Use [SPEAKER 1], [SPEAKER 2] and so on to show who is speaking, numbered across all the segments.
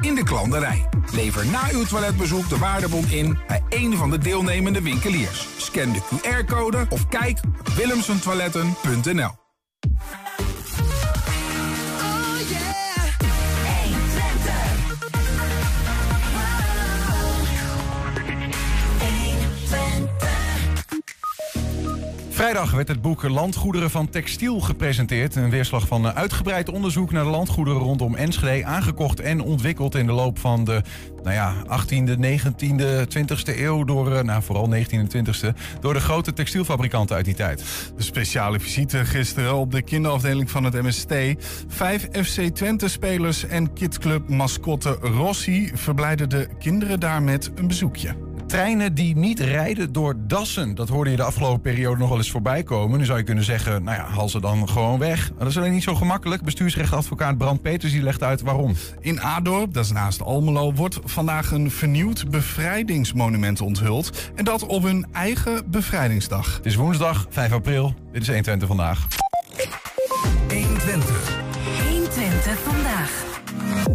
[SPEAKER 1] in de klanderij. Lever na uw toiletbezoek de waardebon in bij een van de deelnemende winkeliers. Scan de QR-code of kijk op willemsentoiletten.nl.
[SPEAKER 2] Vrijdag werd het boek Landgoederen van Textiel gepresenteerd. Een weerslag van uitgebreid onderzoek naar de landgoederen rondom Enschede. Aangekocht en ontwikkeld in de loop van de nou ja, 18e, 19e, 20e eeuw. Door, eh, nou, vooral 19e en 20e. Door de grote textielfabrikanten uit die tijd.
[SPEAKER 3] De speciale visite gisteren op de kinderafdeling van het MST. Vijf FC Twente-spelers en kidsclub mascotte Rossi verblijden de kinderen daar met een bezoekje.
[SPEAKER 2] Treinen die niet rijden door dassen. Dat hoorde je de afgelopen periode nog wel eens voorbij komen. Nu zou je kunnen zeggen, nou ja, haal ze dan gewoon weg. Maar dat is alleen niet zo gemakkelijk. Bestuursrechtadvocaat Brand Peters die legt uit waarom.
[SPEAKER 3] In Adorp, dat is naast Almelo, wordt vandaag een vernieuwd bevrijdingsmonument onthuld. En dat op hun eigen bevrijdingsdag.
[SPEAKER 2] Het is woensdag 5 april. Dit is 120 vandaag.
[SPEAKER 1] 120.
[SPEAKER 4] 120 vandaag.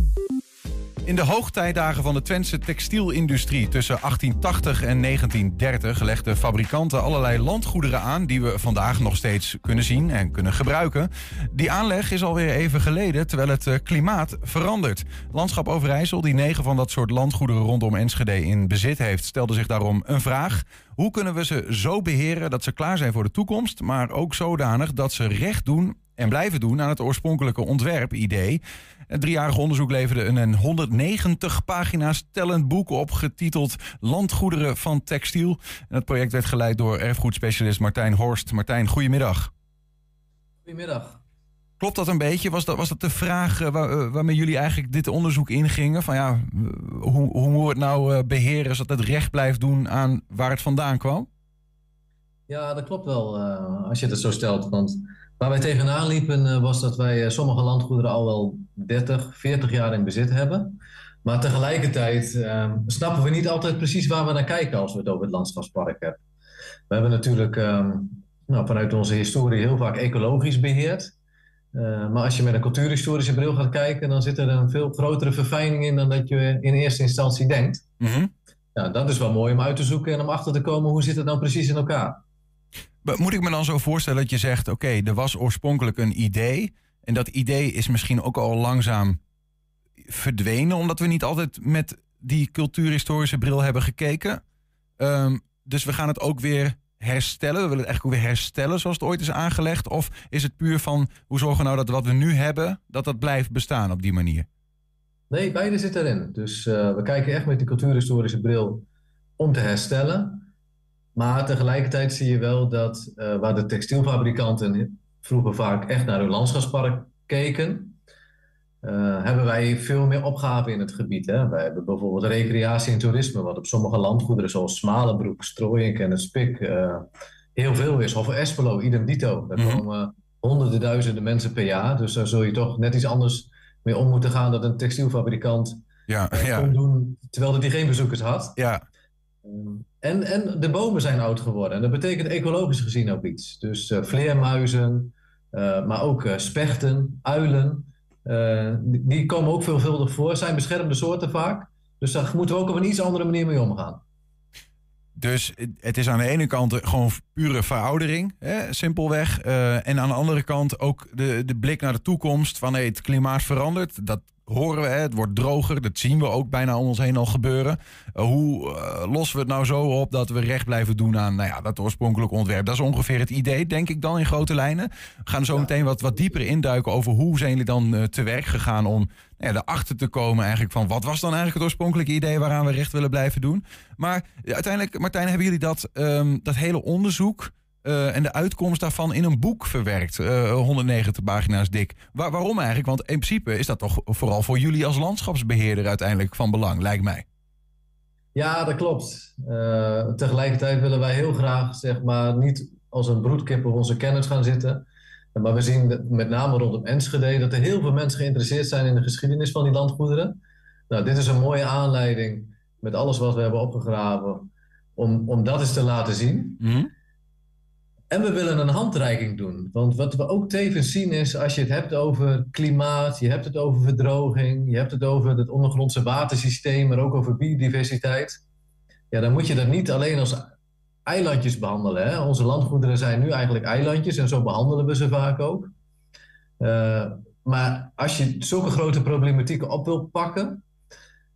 [SPEAKER 2] In de hoogtijdagen van de Twentse textielindustrie tussen 1880 en 1930 legden fabrikanten allerlei landgoederen aan die we vandaag nog steeds kunnen zien en kunnen gebruiken. Die aanleg is alweer even geleden, terwijl het eh, klimaat verandert. Landschap Overijssel, die negen van dat soort landgoederen rondom Enschede in bezit heeft, stelde zich daarom een vraag. Hoe kunnen we ze zo beheren dat ze klaar zijn voor de toekomst, maar ook zodanig dat ze recht doen en blijven doen aan het oorspronkelijke ontwerpidee? Het driejarig onderzoek leverde een 190 pagina's tellend boek op, getiteld Landgoederen van Textiel. En het project werd geleid door erfgoedspecialist Martijn Horst. Martijn, goedemiddag.
[SPEAKER 5] Goedemiddag.
[SPEAKER 2] Klopt dat een beetje? Was dat, was dat de vraag uh, waar, uh, waarmee jullie eigenlijk dit onderzoek ingingen? Van ja, hoe, hoe moeten we het nou uh, beheren zodat het recht blijft doen aan waar het vandaan kwam?
[SPEAKER 5] Ja, dat klopt wel als je het zo stelt. Want Waar wij tegenaan liepen uh, was dat wij uh, sommige landgoederen al wel 30, 40 jaar in bezit hebben. Maar tegelijkertijd uh, snappen we niet altijd precies waar we naar kijken als we het over het landschapspark hebben. We hebben natuurlijk nou, vanuit onze historie heel vaak ecologisch beheerd. maar als je met een cultuurhistorische bril gaat kijken, dan zit er een veel grotere verfijning in dan dat je in eerste instantie denkt.
[SPEAKER 2] Mm -hmm.
[SPEAKER 5] nou, dat is wel mooi om uit te zoeken en om achter te komen hoe zit het dan precies in elkaar.
[SPEAKER 2] Moet ik me dan zo voorstellen dat je zegt: oké, er was oorspronkelijk een idee. En dat idee is misschien ook al langzaam verdwenen, omdat we niet altijd met die cultuurhistorische bril hebben gekeken. Um, dus we gaan het ook weer herstellen. We willen het eigenlijk ook weer herstellen zoals het ooit is aangelegd. Of is het puur van hoe zorgen we nou dat wat we nu hebben, dat dat blijft bestaan op die manier?
[SPEAKER 5] Nee, beide zit erin. Dus uh, we kijken echt met die cultuurhistorische bril om te herstellen. Maar tegelijkertijd zie je wel dat uh, waar de textielfabrikanten vroeger vaak echt naar hun landschapspark keken, uh, hebben wij veel meer opgaven in het gebied. Hè? Wij hebben bijvoorbeeld recreatie en toerisme, wat op sommige landgoederen zoals Smalenbroek, Strooienk en het Spik uh, heel veel is. Of Espelo, idem dito. Daar
[SPEAKER 2] Mhm.
[SPEAKER 5] komen honderden duizenden mensen per jaar. Dus daar zul je toch net iets anders mee om moeten gaan dan een textielfabrikant
[SPEAKER 2] Ja,
[SPEAKER 5] eh,
[SPEAKER 2] ja,
[SPEAKER 5] kon doen terwijl hij geen bezoekers had.
[SPEAKER 2] ja.
[SPEAKER 5] En, en de bomen zijn oud geworden. En dat betekent ecologisch gezien ook iets. Dus eh, vleermuizen, eh, maar ook eh, spechten, uilen. die, die komen ook veelvuldig voor. zijn beschermde soorten vaak. Dus daar moeten we ook op een iets andere manier mee omgaan.
[SPEAKER 2] Dus het is aan de ene kant gewoon pure veroudering, hè, simpelweg. En aan de andere kant ook de, de blik naar de toekomst van het klimaat verandert. Dat horen we, hè, het wordt droger. Dat zien we ook bijna om ons heen al gebeuren. Eh, hoe eh, lossen we het nou zo op dat we recht blijven doen aan nou ja, dat oorspronkelijk ontwerp? Dat is ongeveer het idee, denk ik dan, in grote lijnen. We gaan zo meteen wat, wat dieper induiken over hoe zijn jullie dan eh, te werk gegaan om nou ja, erachter te komen eigenlijk van wat was dan eigenlijk het oorspronkelijke idee waaraan we recht willen blijven doen. Maar uiteindelijk, Martijn, hebben jullie dat, ehm, dat hele onderzoek eh, en de uitkomst daarvan in een boek verwerkt. eh, 190 pagina's dik. Waar- waarom eigenlijk? Want in principe is dat toch vooral voor jullie als landschapsbeheerder uiteindelijk van belang, lijkt mij.
[SPEAKER 5] Ja, dat klopt. Eh, tegelijkertijd willen wij heel graag, zeg maar, niet als een broedkip op onze kennis gaan zitten. Maar we zien met name rondom Enschede dat er heel veel mensen geïnteresseerd zijn in de geschiedenis van die landgoederen. Nou, dit is een mooie aanleiding met alles wat we hebben opgegraven om, om dat eens te laten zien. En we willen een handreiking doen. Want wat we ook tevens zien is, als je het hebt over klimaat, je hebt het over verdroging, je hebt het over het ondergrondse watersysteem, maar ook over biodiversiteit. Ja, dan moet je dat niet alleen als eilandjes behandelen. Hè? Onze landgoederen zijn nu eigenlijk eilandjes en zo behandelen we ze vaak ook. Uh, maar als je zulke grote problematieken op wilt pakken,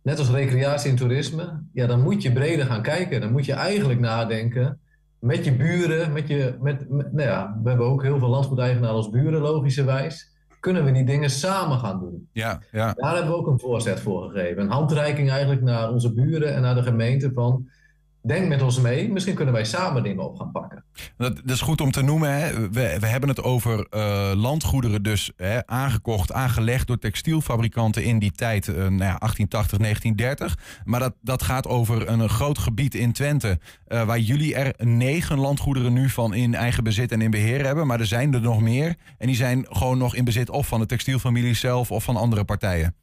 [SPEAKER 5] net als recreatie en toerisme, ja, dan moet je breder gaan kijken. Dan moet je eigenlijk nadenken met je buren, met je, met, nou ja, we hebben ook heel veel landgoedeigenaren als buren, logischerwijs. Kunnen we die dingen samen gaan doen?
[SPEAKER 2] Ja, ja.
[SPEAKER 5] Daar hebben we ook een voorzet voor gegeven. Een handreiking eigenlijk naar onze buren en naar de gemeente van denk met ons mee. Misschien kunnen wij samen dingen op gaan pakken.
[SPEAKER 2] Dat, dat is goed om te noemen. Hè. We, we hebben het over uh, landgoederen dus hè, aangekocht, aangelegd door textielfabrikanten in die tijd, uh, nou ja, 1880, 1930. Maar dat, dat gaat over een, groot gebied in Twente, uh, waar jullie er negen landgoederen nu van in eigen bezit en in beheer hebben. Maar er zijn er nog meer en die zijn gewoon nog in bezit of van de textielfamilie zelf of van andere partijen.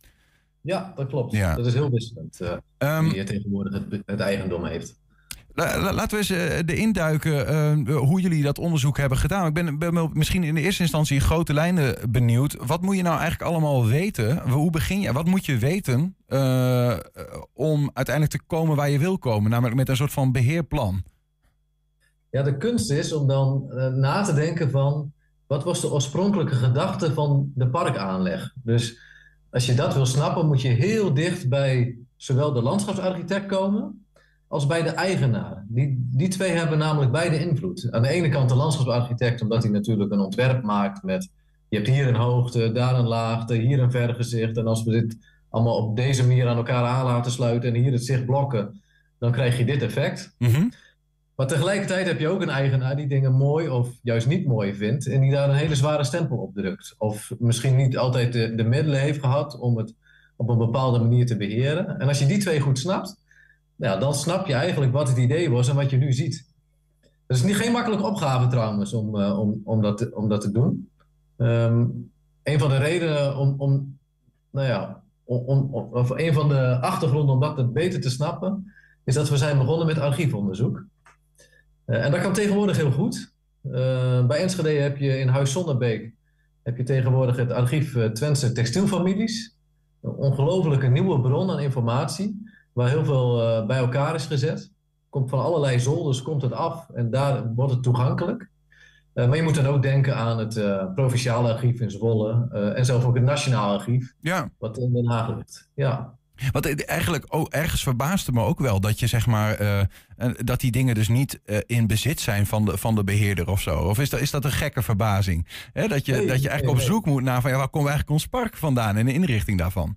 [SPEAKER 5] Ja, dat klopt. Ja. Dat is heel wisselend um, wie tegenwoordig het, het eigendom heeft.
[SPEAKER 2] Laten we eens uh, induiken uh, hoe jullie dat onderzoek hebben gedaan. Ik ben, misschien in de eerste instantie in grote lijnen benieuwd. Wat moet je nou eigenlijk allemaal weten? Hoe begin je? Wat moet je weten uh, om uiteindelijk te komen waar je wil komen? Namelijk met een soort van beheerplan.
[SPEAKER 5] Ja, de kunst is om dan na te denken van... wat was de oorspronkelijke gedachte van de parkaanleg? Dus als je dat wil snappen, moet je heel dicht bij zowel de landschapsarchitect komen als bij de eigenaar. Die, die twee hebben namelijk beide invloed. Aan de ene kant de landschapsarchitect, omdat hij natuurlijk een ontwerp maakt met... je hebt hier een hoogte, daar een laagte, hier een vergezicht. En als we dit allemaal op deze manier aan elkaar aan laten sluiten... en hier het zicht blokken, dan krijg je dit effect.
[SPEAKER 2] Mhm.
[SPEAKER 5] Maar tegelijkertijd heb je ook een eigenaar die dingen mooi of juist niet mooi vindt... en die daar een hele zware stempel op drukt. Of misschien niet altijd de, de middelen heeft gehad om het op een bepaalde manier te beheren. En als je die twee goed snapt ja, dan snap je eigenlijk wat het idee was en wat je nu ziet. Het is niet geen makkelijke opgave trouwens om, uh, om, om, dat, te, om dat te doen. Um, een van de redenen om, om nou ja, om, om, of een van de achtergronden om dat beter te snappen, is dat we zijn begonnen met archiefonderzoek. Uh, en dat kan tegenwoordig heel goed. Uh, bij Enschede heb je in Huis Zonnebeek heb je tegenwoordig het archief Twentse textielfamilies. Een ongelofelijke nieuwe bron aan informatie waar heel veel uh, bij elkaar is gezet. Komt van allerlei zolders komt het af en daar wordt het toegankelijk. Uh, maar je moet dan ook denken aan het uh, provinciale archief in Zwolle en zelfs ook het nationaal archief,
[SPEAKER 2] ja.
[SPEAKER 5] wat in Den Haag ligt. Ja.
[SPEAKER 2] Wat eigenlijk oh, ergens verbaasde me ook wel dat je zeg maar uh, dat die dingen dus niet uh, in bezit zijn van de, van de beheerder of zo. Of is dat, is dat een gekke verbazing? Hè? Dat, je, nee, dat je eigenlijk nee, op zoek moet naar van ja, waar komt eigenlijk ons park vandaan en de inrichting daarvan?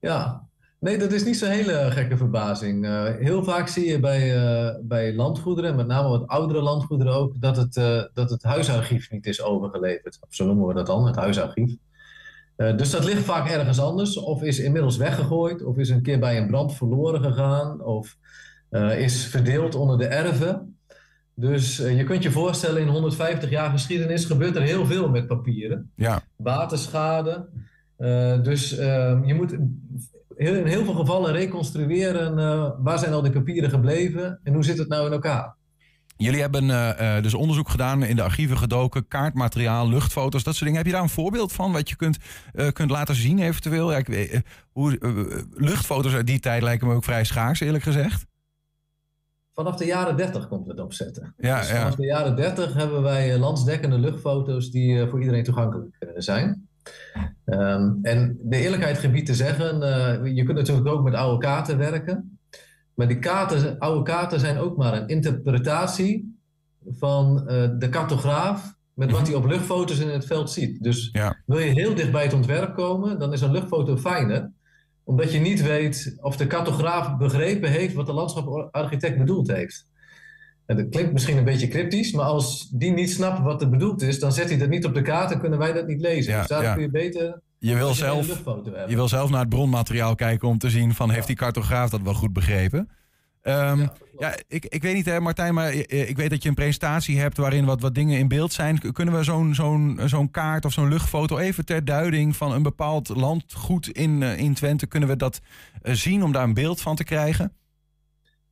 [SPEAKER 5] Ja, Nee, dat is niet zo'n hele gekke verbazing. Uh, heel vaak zie je bij, uh, bij landgoederen, met name wat oudere landgoederen ook, dat het, uh, dat het huisarchief niet is overgeleverd. Of zo noemen we dat dan, het huisarchief. dus dat ligt vaak ergens anders, of is inmiddels weggegooid, of is een keer bij een brand verloren gegaan, of is verdeeld onder de erven. Dus je kunt je voorstellen, in 150 jaar geschiedenis gebeurt er heel veel met papieren.
[SPEAKER 2] Ja.
[SPEAKER 5] Waterschade. dus je moet in heel veel gevallen reconstrueren uh, waar zijn al die papieren gebleven en hoe zit het nou in elkaar.
[SPEAKER 2] Jullie hebben uh, dus onderzoek gedaan, in de archieven gedoken, kaartmateriaal, luchtfoto's, dat soort dingen. Heb je daar een voorbeeld van wat je kunt, uh, kunt laten zien eventueel? Ja, ik, hoe, luchtfoto's uit die tijd lijken me ook vrij schaars, eerlijk gezegd.
[SPEAKER 5] Vanaf de jaren 30 komt het opzetten.
[SPEAKER 2] Ja,
[SPEAKER 5] dus
[SPEAKER 2] vanaf
[SPEAKER 5] ja. de jaren 30 hebben wij landsdekkende luchtfoto's die voor iedereen toegankelijk zijn. Um, en de eerlijkheid gebied te zeggen, uh, je kunt natuurlijk ook met oude kaarten werken. Maar die kaarten, oude kaarten zijn ook maar een interpretatie van uh, de cartograaf met wat hij op luchtfoto's in het veld ziet. Dus
[SPEAKER 2] ja.
[SPEAKER 5] wil je heel dicht bij het ontwerp komen, dan is een luchtfoto fijner. Omdat je niet weet of de cartograaf begrepen heeft wat de landschaparchitect bedoeld heeft. Dat klinkt misschien een beetje cryptisch, maar als die niet snapt wat er bedoeld is, dan zet hij dat niet op de kaart en kunnen wij dat niet lezen.
[SPEAKER 2] Ja,
[SPEAKER 5] dus daar
[SPEAKER 2] ja.
[SPEAKER 5] kun je beter.
[SPEAKER 2] Je wil, zelf, je wil zelf naar het bronmateriaal kijken om te zien van heeft die cartograaf dat wel goed begrepen. Um, ja, ja, ik, ik weet niet hè Martijn, maar ik weet dat je een presentatie hebt waarin wat, wat dingen in beeld zijn. Kunnen we zo'n zo'n zo'n kaart of zo'n luchtfoto even ter duiding van een bepaald landgoed in, in Twente, kunnen we dat zien om daar een beeld van te krijgen?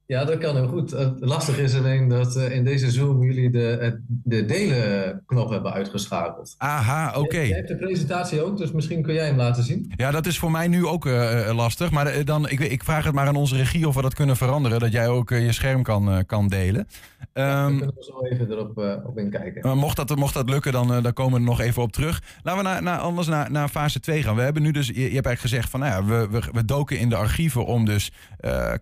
[SPEAKER 5] Ja, dat kan heel goed. Het lastige is alleen dat uh, in deze Zoom jullie de, de delen-knop hebben uitgeschakeld.
[SPEAKER 2] Aha, oké. Okay.
[SPEAKER 5] Je, hebt de presentatie ook, dus misschien kun jij hem laten zien.
[SPEAKER 2] Ja, dat is voor mij nu ook uh, lastig. Maar dan, ik, ik, vraag het maar aan onze regie of we dat kunnen veranderen. Dat jij ook je scherm kan, kan delen.
[SPEAKER 5] Ja, um, kunnen we zo even erop op inkijken.
[SPEAKER 2] Mocht dat, mocht dat lukken, dan, dan komen we er nog even op terug. Laten we naar, naar, anders naar, naar fase 2 gaan. We hebben nu dus, je, je hebt eigenlijk gezegd van, nou ja, we, we, we doken in de archieven om dus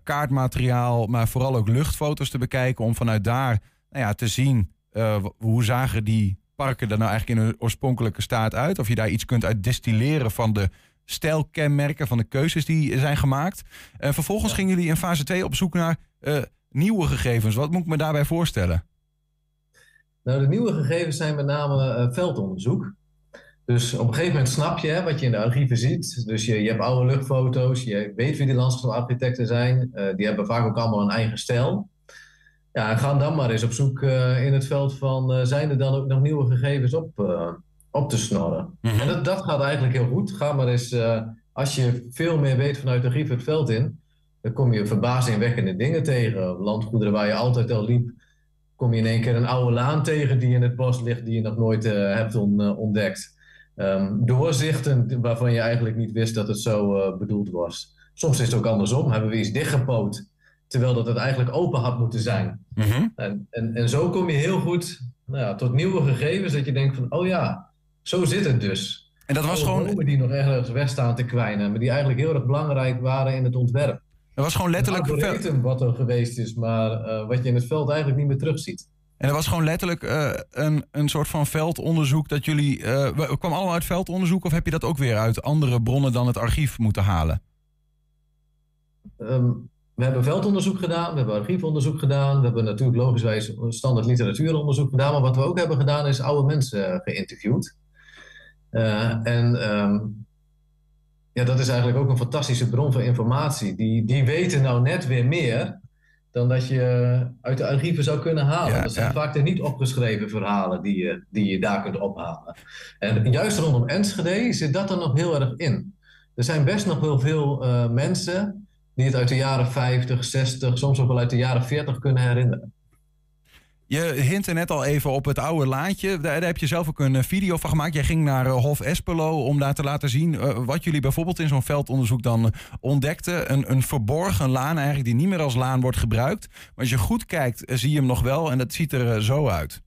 [SPEAKER 2] kaartmateriaal maar vooral ook luchtfoto's te bekijken. Om vanuit daar nou ja, te zien uh, hoe zagen die parken er nou eigenlijk in hun oorspronkelijke staat uit. Of je daar iets kunt uit destilleren van de stijlkenmerken, van de keuzes die zijn gemaakt. Uh, vervolgens gingen jullie in fase 2 op zoek naar uh, nieuwe gegevens. Wat moet ik me daarbij voorstellen?
[SPEAKER 5] Nou, de nieuwe gegevens zijn met name veldonderzoek. Dus op een gegeven moment snap je hè, wat je in de archieven ziet. Dus je, je hebt oude luchtfoto's, je weet wie die landschapsarchitecten zijn. Uh, die hebben vaak ook allemaal een eigen stijl. Ja, en ga dan maar eens op zoek uh, in het veld van... Uh, zijn er dan ook nog nieuwe gegevens op, op te snorren? Mm -hmm. En dat, dat gaat eigenlijk heel goed. Ga maar eens, als je veel meer weet vanuit de archief het veld in... dan kom je verbazingwekkende dingen tegen. Landgoederen waar je altijd al liep... kom je in één keer een oude laan tegen die in het bos ligt... die je nog nooit hebt on, ontdekt. Um, doorzichten waarvan je eigenlijk niet wist dat het zo uh, bedoeld was. Soms is het ook andersom. Hebben we iets dichtgepoot, terwijl dat het eigenlijk open had moeten zijn. Mm -hmm. en, en, en zo kom je heel goed nou ja, tot nieuwe gegevens, dat je denkt van, oh ja, zo zit het dus.
[SPEAKER 2] En dat was
[SPEAKER 5] Alle
[SPEAKER 2] gewoon...
[SPEAKER 5] die nog ergens weg staan te kwijnen, maar die eigenlijk heel erg belangrijk waren in het ontwerp.
[SPEAKER 2] Dat was gewoon letterlijk...
[SPEAKER 5] Het wat er geweest is, maar uh, wat je in het veld eigenlijk niet meer terugziet.
[SPEAKER 2] En er was gewoon letterlijk uh, een, een soort van veldonderzoek dat jullie. Uh, kwam allemaal uit veldonderzoek of heb je dat ook weer uit andere bronnen dan het archief moeten halen?
[SPEAKER 5] Um, we hebben veldonderzoek gedaan, we hebben archiefonderzoek gedaan, we hebben natuurlijk logischwijs standaard literatuuronderzoek gedaan, maar wat we ook hebben gedaan is oude mensen geïnterviewd. Uh, en um, ja, dat is eigenlijk ook een fantastische bron van informatie. Die, die weten nou net weer meer dan dat je uit de archieven zou kunnen halen. Ja, dat zijn ja. vaak de niet opgeschreven verhalen die je, die je daar kunt ophalen. En juist rondom Enschede zit dat er nog heel erg in. Er zijn best nog heel veel uh, mensen die het uit de jaren 50, 60, soms ook wel uit de jaren 40 kunnen herinneren.
[SPEAKER 2] Je hintte net al even op het oude laantje. Daar, heb je zelf ook een video van gemaakt. Jij ging naar uh, Hof Espelo om daar te laten zien uh, wat jullie bijvoorbeeld in zo'n veldonderzoek dan uh, ontdekten. Een, een, verborgen laan eigenlijk die niet meer als laan wordt gebruikt. Maar als je goed kijkt zie je hem nog wel en dat ziet er zo uit.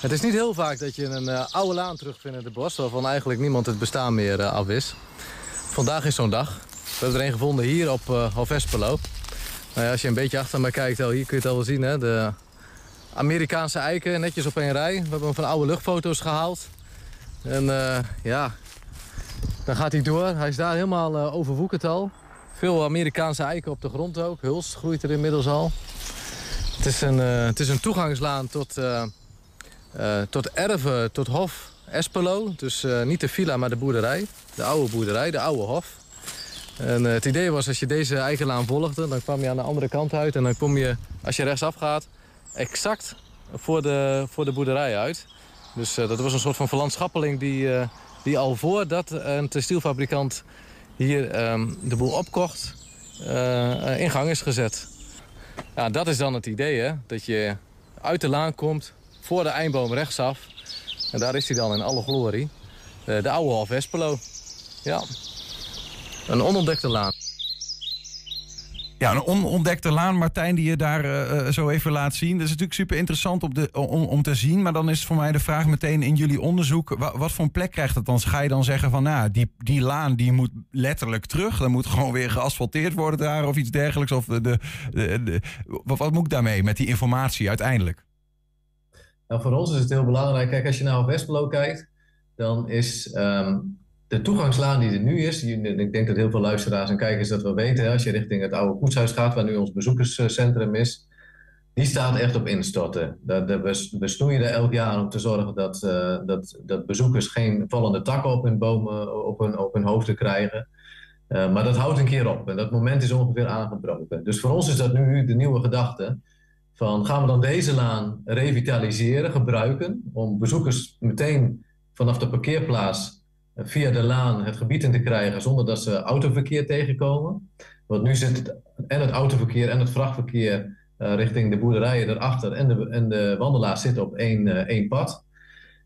[SPEAKER 6] Het is niet heel vaak dat je een oude laan terugvindt in het bos... waarvan eigenlijk niemand het bestaan meer af is. Vandaag is zo'n dag. We hebben er een gevonden hier op Hof Espelo. Nou ja, als je een beetje achter mij kijkt, hier kun je het al wel zien. Hè? De Amerikaanse eiken, netjes op één rij. We hebben hem van oude luchtfoto's gehaald. En uh, ja, dan gaat hij door. Hij is daar helemaal uh, overwoekerd al. Veel Amerikaanse eiken op de grond ook. Huls groeit er inmiddels al. Het is een, uh, het is een toegangslaan tot, tot erven, tot hof Espelo. Dus niet de villa, maar de boerderij. De oude boerderij, de oude hof. En uh, het idee was, als je deze eigenlaan volgde, dan kwam je aan de andere kant uit. En dan kom je, als je rechtsaf gaat, exact voor de, voor de boerderij uit. Dus uh, dat was een soort van verlandschappeling die, uh, die al voordat een textielfabrikant hier um, de boel opkocht, in gang is gezet. Ja, dat is dan het idee, hè? dat je uit de laan komt, voor de eindboom rechtsaf. En daar is hij dan in alle glorie. de oude Half. Ja. Een onontdekte laan.
[SPEAKER 2] Ja, een onontdekte laan, Martijn, die je daar uh, zo even laat zien. Dat is natuurlijk super interessant op de, om, om te zien. Maar dan is voor mij de vraag meteen in jullie onderzoek... wat, wat voor een plek krijgt het dan? Ga je dan zeggen van, nou, die, die laan die moet letterlijk terug. Dan moet gewoon weer geasfalteerd worden daar of iets dergelijks. Of de, de, de, wat, wat moet ik daarmee met die informatie uiteindelijk?
[SPEAKER 5] Nou, voor ons is het heel belangrijk. Kijk, als je naar Westbelo kijkt, dan is... Um, de toegangslaan die er nu is, ik denk dat heel veel luisteraars en kijkers dat wel weten, als je richting het oude koetshuis gaat, waar nu ons bezoekerscentrum is, die staat echt op instorten. We snoeien er elk jaar om te zorgen dat, uh, dat, dat bezoekers geen vallende takken op hun bomen, op hun, op hun hoofden krijgen. Uh, maar dat houdt een keer op en dat moment is ongeveer aangebroken. Dus voor ons is dat nu de nieuwe gedachte van gaan we dan deze laan revitaliseren, gebruiken, om bezoekers meteen vanaf de parkeerplaats via de laan het gebied in te krijgen zonder dat ze autoverkeer tegenkomen. Want nu zit het, en het autoverkeer en het vrachtverkeer richting de boerderijen erachter en de, en de wandelaars zitten op één, één pad.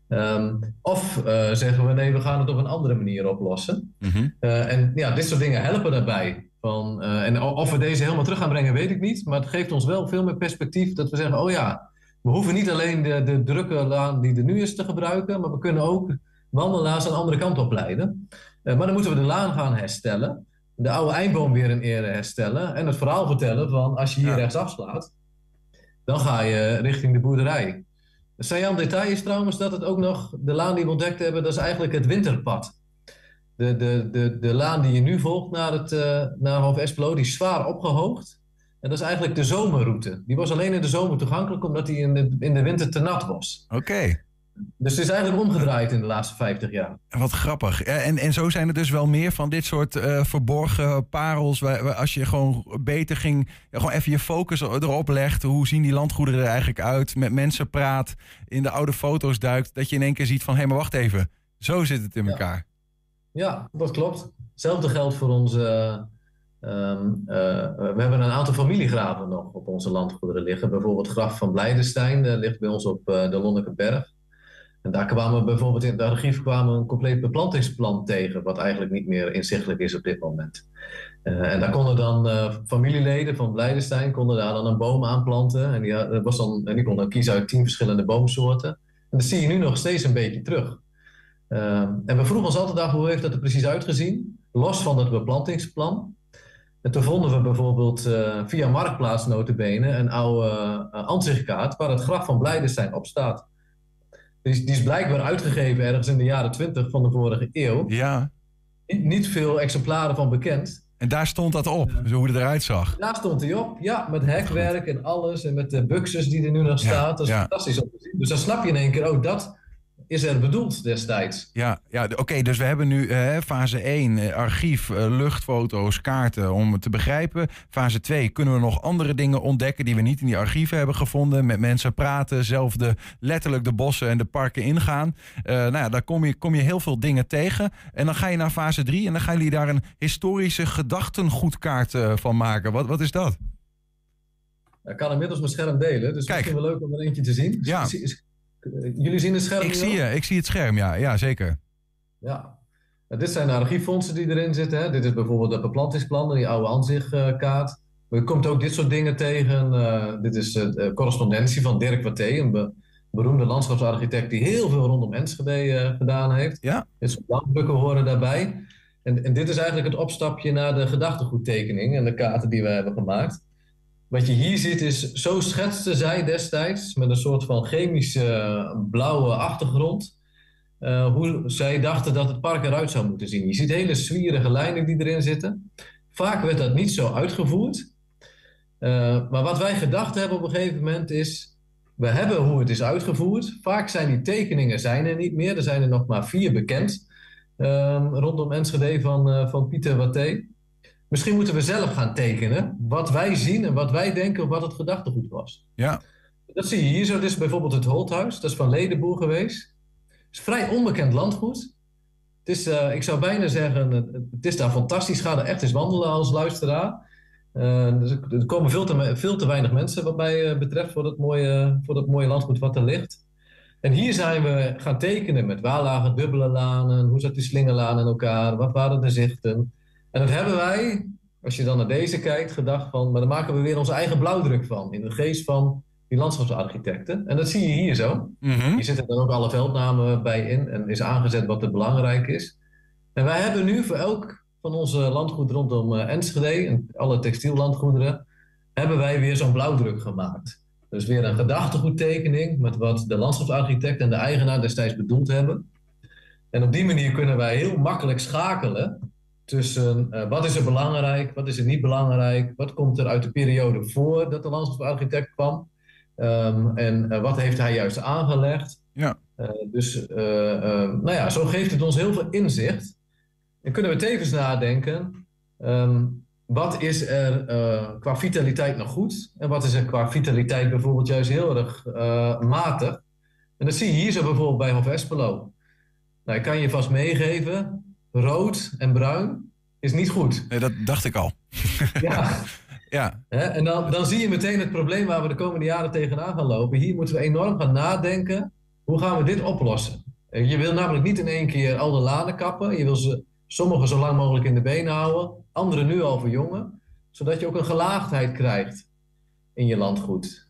[SPEAKER 5] Ehm, of zeggen we nee, we gaan het op een andere manier oplossen.
[SPEAKER 2] Mhm.
[SPEAKER 5] en ja, dit soort dingen helpen daarbij. Van, en of we deze helemaal terug gaan brengen, weet ik niet. Maar het geeft ons wel veel meer perspectief dat we zeggen: oh ja, we hoeven niet alleen de, de drukke laan die er nu is te gebruiken, maar we kunnen ook wandelaars aan de andere kant op leiden. Uh, maar dan moeten we de laan gaan herstellen, de oude eindboom weer in ere herstellen en het verhaal vertellen van als je hier rechts afslaat, dan ga je richting de boerderij. Zijn detail is trouwens dat het ook nog, de laan die we ontdekt hebben, dat is eigenlijk het winterpad. De, de, de, de laan die je nu volgt naar, het, uh, naar Hof Espelo, die is zwaar opgehoogd. En dat is eigenlijk de zomerroute. Die was alleen in de zomer toegankelijk omdat die in de, in de winter te nat was.
[SPEAKER 2] Oké.
[SPEAKER 5] Dus het is eigenlijk omgedraaid in de laatste 50 jaar.
[SPEAKER 2] Wat grappig. En, en zo zijn er dus wel meer van dit soort uh, verborgen parels. Waar, als je gewoon beter ging, gewoon even je focus erop legt. Hoe zien die landgoederen er eigenlijk uit? Met mensen praat, in de oude foto's duikt. Dat je in één keer ziet van, hé, hey, maar wacht even. Zo zit het in elkaar.
[SPEAKER 5] Ja, dat klopt. Hetzelfde geldt voor onze Ehm, eh, we hebben een aantal familiegraven nog op onze landgoederen liggen. Bijvoorbeeld het graf van Blijdenstein uh, ligt bij ons op uh, de Lonnekenberg. En daar kwamen bijvoorbeeld in het archief kwamen een compleet beplantingsplan tegen, wat eigenlijk niet meer inzichtelijk is op dit moment. en daar konden dan familieleden van Blijdenstein konden daar dan een boom aanplanten. En die, was dan, en konden kiezen uit tien verschillende boomsoorten. En dat zie je nu nog steeds een beetje terug. Ehm, en we vroegen ons altijd af hoe heeft dat er precies uitgezien, los van het beplantingsplan. En toen vonden we bijvoorbeeld via Marktplaats notabene een oude ansichtkaart waar het graf van Blijdenstein op staat. Die is, die is blijkbaar uitgegeven ergens in de jaren 20 van de vorige eeuw.
[SPEAKER 2] Ja.
[SPEAKER 5] Niet, niet veel exemplaren van bekend.
[SPEAKER 2] En daar stond dat op, zo hoe het eruit zag.
[SPEAKER 5] Daar stond hij op, ja, met hekwerk en alles. En met de buxus die er nu nog staat. dat is
[SPEAKER 2] ja.
[SPEAKER 5] fantastisch om te zien. Dus dan snap je in één keer, oh, dat is er bedoeld destijds.
[SPEAKER 2] Ja, ja oké, dus we hebben nu eh, fase 1, eh, archief, eh, luchtfoto's, kaarten om het te begrijpen. Fase 2 kunnen we nog andere dingen ontdekken die we niet in die archieven hebben gevonden. Met mensen praten, zelf de, letterlijk de bossen en de parken ingaan. Uh, nou ja, daar kom je, kom je heel veel dingen tegen. En dan ga je naar fase 3 en dan gaan jullie daar een historische gedachtengoedkaart van maken. Wat, wat is dat?
[SPEAKER 5] Ik kan inmiddels mijn scherm delen, dus
[SPEAKER 2] Kijk.
[SPEAKER 5] misschien wel leuk om er eentje te zien.
[SPEAKER 2] Ja.
[SPEAKER 5] Jullie zien het scherm
[SPEAKER 2] Ik zie, je, ik zie het scherm, ja, ja zeker.
[SPEAKER 5] Ja. Nou, dit zijn de archieffondsen die erin zitten. Hè. Dit is bijvoorbeeld het beplantingsplan, die oude aanzichtkaart. Er komt ook dit soort dingen tegen. Eh, dit is de correspondentie van Dirk Watté, een be- beroemde landschapsarchitect die heel veel rondom Enschede eh, gedaan heeft.
[SPEAKER 2] Ja.
[SPEAKER 5] Dit soort landbrukken horen daarbij. En, en dit is eigenlijk het opstapje naar de gedachtegoedtekening en de kaarten die we hebben gemaakt. Wat je hier ziet is, zo schetste zij destijds met een soort van chemische eh, blauwe achtergrond. eh, hoe zij dachten dat het park eruit zou moeten zien. Je ziet hele zwierige lijnen die erin zitten. Vaak werd dat niet zo uitgevoerd. Eh, maar wat wij gedacht hebben op een gegeven moment is... we hebben hoe het is uitgevoerd. Vaak zijn die tekeningen zijn er niet meer. Er zijn er nog maar vier bekend. eh, rondom Enschede van, van Pieter Watté. Misschien moeten we zelf gaan tekenen wat wij zien en wat wij denken wat het gedachtegoed was.
[SPEAKER 2] Ja,
[SPEAKER 5] Dat zie je hier zo. Dit is bijvoorbeeld het Holthuis. Dat is van Ledenboer geweest. Het is vrij onbekend landgoed. Het is, eh, ik zou bijna zeggen, het, is daar fantastisch. Ga er echt eens wandelen als luisteraar. Eh, dus er komen veel te, veel te weinig mensen wat mij eh, betreft voor dat, mooie, voor dat mooie landgoed wat er ligt. En hier zijn we gaan tekenen met waar lagen dubbele lanen, hoe zat die slingerlaan in elkaar, wat waren de zichten. En dat hebben wij, als je dan naar deze kijkt, gedacht van, maar dan maken we weer onze eigen blauwdruk van. In de geest van die landschapsarchitecten. En dat zie je hier zo.
[SPEAKER 2] Mhm.
[SPEAKER 5] Hier zitten dan ook alle veldnamen bij in en is aangezet wat er belangrijk is. En wij hebben nu voor elk van onze landgoed rondom eh, Enschede, en alle textiellandgoederen, hebben wij weer zo'n blauwdruk gemaakt. Dus weer een gedachtegoedtekening met wat de landschapsarchitect en de eigenaar destijds bedoeld hebben. En op die manier kunnen wij heel makkelijk schakelen tussen eh, wat is er belangrijk, wat is er niet belangrijk, wat komt er uit de periode voordat de landschapsarchitect kwam Ehm, en eh, wat heeft hij juist aangelegd.
[SPEAKER 2] Ja.
[SPEAKER 5] Eh, dus nou ja, zo geeft het ons heel veel inzicht. En kunnen we tevens nadenken, ehm, wat is er qua vitaliteit nog goed en wat is er qua vitaliteit bijvoorbeeld juist heel erg matig. En dat zie je hier zo bijvoorbeeld bij Hof Espelo. Nou, ik kan je vast meegeven, rood en bruin is niet goed.
[SPEAKER 2] Nee, dat dacht ik al.
[SPEAKER 5] Ja,
[SPEAKER 2] Ja,
[SPEAKER 5] en dan, dan zie je meteen het probleem waar we de komende jaren tegenaan gaan lopen. Hier moeten we enorm gaan nadenken, hoe gaan we dit oplossen? Eh, Je wil namelijk niet in één keer al de lanen kappen. Je wil ze, sommigen zo lang mogelijk in de benen houden, anderen nu al verjongen, zodat je ook een gelaagdheid krijgt in je landgoed.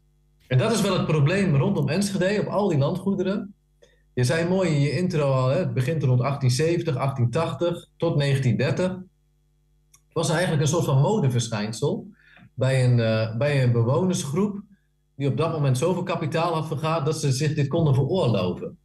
[SPEAKER 5] En dat is wel het probleem rondom Enschede op al die landgoederen. Je zei mooi in je intro al, hè, het begint rond 1870, 1880 tot 1930. Het was eigenlijk een soort van modeverschijnsel bij een, eh, bij een bewonersgroep die op dat moment zoveel kapitaal had vergaard dat ze zich dit konden veroorloven.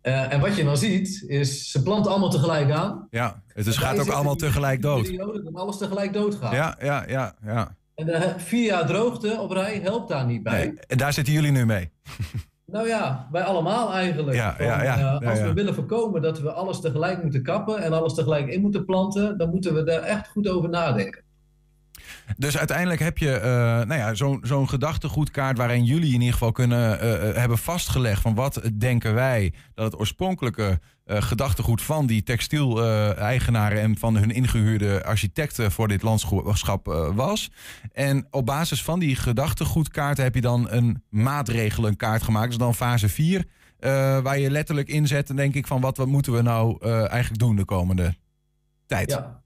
[SPEAKER 5] Eh, en wat je dan ziet, is ze planten allemaal tegelijk aan.
[SPEAKER 2] ja. het dus gaat ook allemaal tegelijk dood.
[SPEAKER 5] periode dat alles tegelijk doodgaat.
[SPEAKER 2] Ja, ja, ja, ja.
[SPEAKER 5] En de vier jaar droogte op rij helpt daar niet bij.
[SPEAKER 2] Nee, en daar zitten jullie nu mee.
[SPEAKER 5] Nou ja, wij allemaal eigenlijk.
[SPEAKER 2] Ja,
[SPEAKER 5] Van,
[SPEAKER 2] ja, ja,
[SPEAKER 5] eh, als we willen voorkomen dat we alles tegelijk moeten kappen en alles tegelijk in moeten planten, dan moeten we daar echt goed over nadenken.
[SPEAKER 2] Dus uiteindelijk heb je eh, nou ja, zo'n gedachtegoedkaart waarin jullie in ieder geval kunnen eh, eh, hebben vastgelegd van wat denken wij dat het oorspronkelijke gedachtegoed van die textiel-eigenaren en van hun ingehuurde architecten voor dit landschap was. En op basis van die gedachtegoedkaart heb je dan een maatregelenkaart gemaakt, dus dan fase 4. eh, waar je letterlijk inzet, denk ik, van wat, wat moeten we nou eigenlijk doen de komende tijd.
[SPEAKER 5] Ja,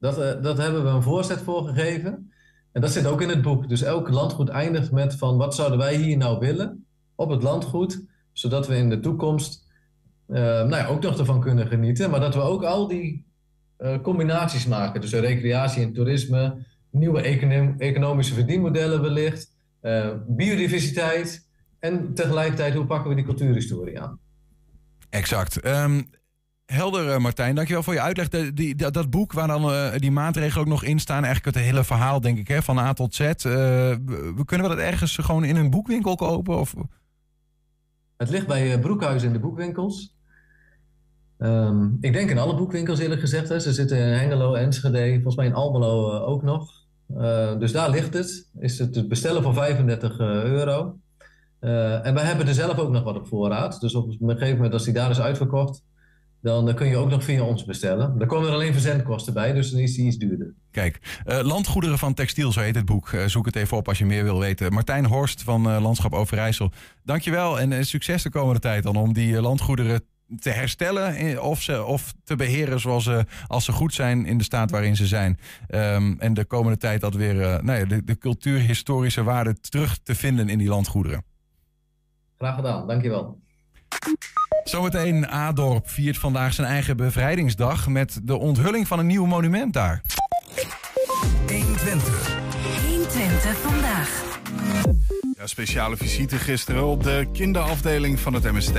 [SPEAKER 5] dat, eh, dat hebben we een voorzet voor gegeven. En dat zit ook in het boek. Dus elk landgoed eindigt met van wat zouden wij hier nou willen op het landgoed, zodat we in de toekomst eh, nou ja, ook nog ervan kunnen genieten. Maar dat we ook al die eh, combinaties maken. Dus recreatie en toerisme, nieuwe econom- economische verdienmodellen wellicht, eh, biodiversiteit en tegelijkertijd hoe pakken we die cultuurhistorie aan.
[SPEAKER 2] Exact. Ehm, helder, eh, Martijn. Dankjewel voor je uitleg. Die, dat, boek waar dan eh, die maatregelen ook nog in staan. Eigenlijk het hele verhaal, denk ik, hè, van A tot Z. We- kunnen we dat ergens gewoon in een boekwinkel kopen? Of...
[SPEAKER 5] Het ligt bij Broekhuis in de boekwinkels. Ehm, ik denk in alle boekwinkels eerlijk gezegd. Hè. Ze zitten in Hengelo, Enschede, volgens mij in Almelo ook nog. Dus daar ligt het. Is het te bestellen voor 35 eh, euro. En wij hebben er zelf ook nog wat op voorraad. Dus op een gegeven moment als die daar is uitverkocht, dan kun je ook nog via ons bestellen. Daar komen er alleen verzendkosten bij, dus dan is die iets duurder.
[SPEAKER 2] Kijk, eh, Landgoederen van Textiel, zo heet het boek. Eh, zoek het even op als je meer wil weten. Martijn Horst van eh, Landschap Overijssel. Dankjewel en succes de komende tijd dan om die landgoederen te herstellen of, ze, of te beheren zoals ze, als ze goed zijn in de staat waarin ze zijn. Ehm, en de komende tijd dat weer nou ja, de, de cultuurhistorische waarde terug te vinden in die landgoederen.
[SPEAKER 5] Graag gedaan, dankjewel.
[SPEAKER 2] Zometeen Adorp viert vandaag zijn eigen bevrijdingsdag met de onthulling van een nieuw monument daar.
[SPEAKER 1] 120.
[SPEAKER 4] 120 vandaag.
[SPEAKER 3] Ja, speciale visite gisteren op de kinderafdeling van het MST.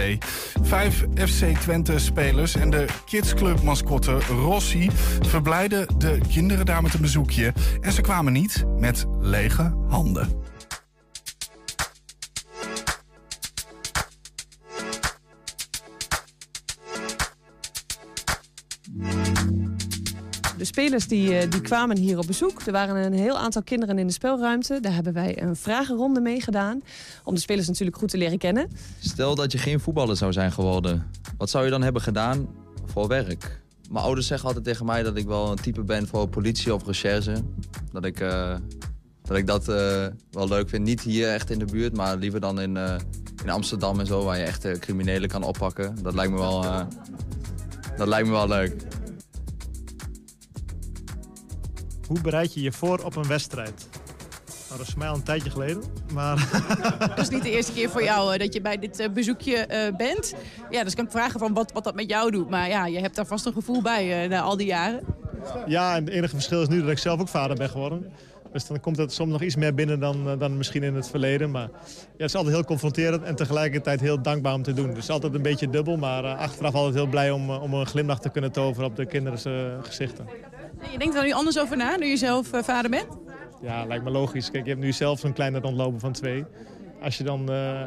[SPEAKER 3] Vijf FC Twente spelers en de kidsclub mascotte Rossi verblijden de kinderen daar met een bezoekje. En ze kwamen niet met lege handen.
[SPEAKER 7] Spelers die, eh, die kwamen hier op bezoek. Er waren een heel aantal kinderen in de spelruimte. Daar hebben wij een vragenronde mee gedaan. Om de spelers natuurlijk goed te leren kennen.
[SPEAKER 8] Stel dat je geen voetballer zou zijn geworden. Wat zou je dan hebben gedaan voor werk? Mijn ouders zeggen altijd tegen mij dat ik wel een type ben voor politie of recherche. Dat ik eh, dat, ik dat eh, wel leuk vind. Niet hier echt in de buurt, maar liever dan in, in Amsterdam en zo... waar je echt criminelen kan oppakken. Dat lijkt me wel, dat lijkt me wel leuk.
[SPEAKER 9] Hoe bereid je je voor op een wedstrijd? Nou, dat is voor mij al een tijdje geleden. Maar
[SPEAKER 10] Dat is niet de eerste keer voor jou eh, dat je bij dit eh, bezoekje eh, bent. Ja, dus kan ik vragen van wat, wat dat met jou doet. Maar ja, je hebt daar vast een gevoel bij na al die jaren.
[SPEAKER 9] ja, en het enige verschil is nu dat ik zelf ook vader ben geworden. Dus dan komt het soms nog iets meer binnen dan, dan misschien in het verleden. Maar ja, het is altijd heel confronterend en tegelijkertijd heel dankbaar om te doen. Dus altijd een beetje dubbel, maar achteraf altijd heel blij om, om een glimlach te kunnen toveren op de kinderen gezichten.
[SPEAKER 10] Je denkt er nu anders over na, nu je zelf eh, vader bent?
[SPEAKER 9] Ja, lijkt me logisch. Kijk, je hebt nu zelf zo'n kleine rondlopen van twee. Als je dan, eh,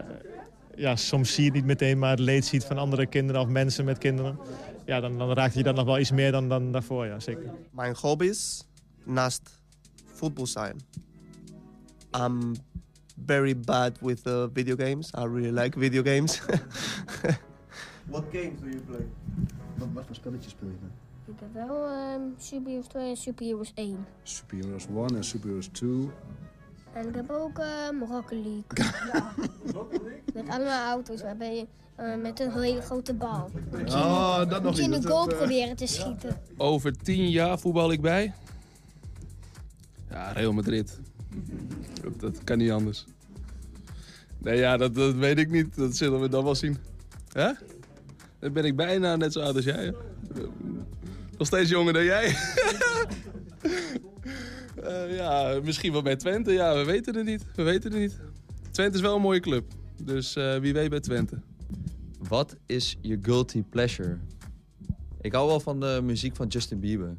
[SPEAKER 9] ja, soms zie je het niet meteen, maar het leed ziet van andere kinderen of mensen met kinderen. Ja, dan, dan raakt je dat nog wel iets meer dan, dan daarvoor, ja, zeker.
[SPEAKER 11] Mijn hobby's naast voetbal zijn. I'm very bad with uh, video games. I really like video games.
[SPEAKER 12] What games do you play? Wat, wat voor spelletjes speel je dan?
[SPEAKER 13] Ik heb wel ehm Super Heroes 2 en Super Heroes 1.
[SPEAKER 12] Super Heroes 1 en Super Heroes 2.
[SPEAKER 13] En ik heb ook ehm Rocket League. ja. Met allemaal auto's waarbij je eh, met een hele grote bal. Moet je,
[SPEAKER 12] Oh, dat nog
[SPEAKER 13] moet je in
[SPEAKER 12] niet.
[SPEAKER 13] de
[SPEAKER 12] Dat,
[SPEAKER 13] goal
[SPEAKER 12] eh,
[SPEAKER 13] proberen te schieten.
[SPEAKER 14] Over tien jaar voetbal ik bij. Ja, Real Madrid. Dat, dat kan niet anders. Nee, ja, dat, dat weet ik niet. Dat zullen we dan wel zien. Hè? Dan ben ik bijna net zo oud als jij. hè? Nog steeds jonger dan jij. Eh, ja, misschien wel bij Twente. Ja, we weten het niet. We weten het niet. Twente is wel een mooie club. Dus eh, wie weet bij Twente.
[SPEAKER 8] Wat is je guilty pleasure? Ik hou wel van de muziek van Justin Bieber.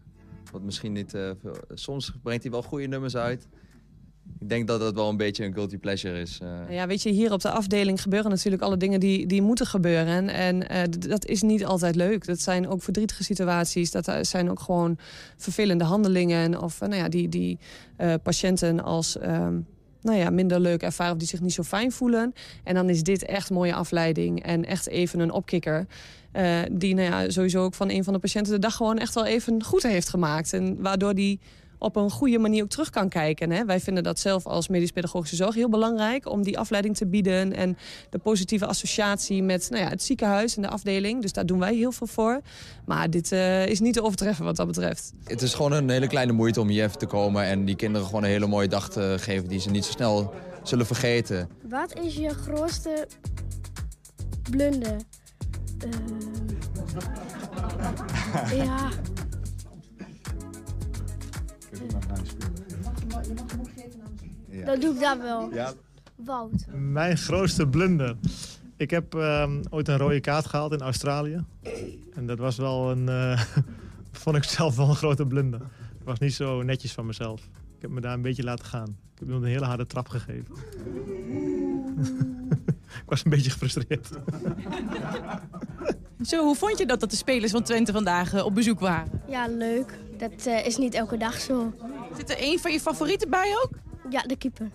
[SPEAKER 8] Wat misschien niet... veel- soms brengt hij wel goede nummers uit. Ik denk dat dat wel een beetje een guilty pleasure is. eh.
[SPEAKER 7] Nou Ja, weet je, hier op de afdeling gebeuren natuurlijk alle dingen die, die moeten gebeuren. En eh, dat is niet altijd leuk. Dat zijn ook verdrietige situaties. Dat eh, zijn ook gewoon vervelende handelingen. Of nou ja, die, die patiënten als ehm, nou ja, minder leuk ervaren of die zich niet zo fijn voelen. En dan is dit echt mooie afleiding en echt even een opkikker. die nou ja, sowieso ook van een van de patiënten de dag gewoon echt wel even goed heeft gemaakt. En waardoor die op een goede manier ook terug kan kijken. Hè. Wij vinden dat zelf als medisch-pedagogische zorg heel belangrijk... om die afleiding te bieden en de positieve associatie met nou ja, het ziekenhuis en de afdeling. Dus daar doen wij heel veel voor. Maar dit eh, is niet te overtreffen wat dat betreft.
[SPEAKER 8] Het is gewoon een hele kleine moeite om hier even te komen... en die kinderen gewoon een hele mooie dag te geven... die ze niet zo snel zullen vergeten.
[SPEAKER 13] Wat is je grootste blunder? Ehm, ja. Dan doe ik dat wel.
[SPEAKER 9] Ja.
[SPEAKER 13] Wout.
[SPEAKER 9] Mijn grootste blunder. Ik heb ehm, ooit een rode kaart gehaald in Australië. En dat was wel een... eh, vond ik zelf wel een grote blunder. Ik was niet zo netjes van mezelf. Ik heb me daar een beetje laten gaan. Ik heb iemand een hele harde trap gegeven. ik was een beetje gefrustreerd.
[SPEAKER 10] Zo, hoe vond je dat dat de spelers van Twente vandaag eh, op bezoek waren?
[SPEAKER 13] Ja, leuk. Dat eh, is niet elke dag zo.
[SPEAKER 10] Zit er een van je favorieten bij ook?
[SPEAKER 13] Ja, de keeper.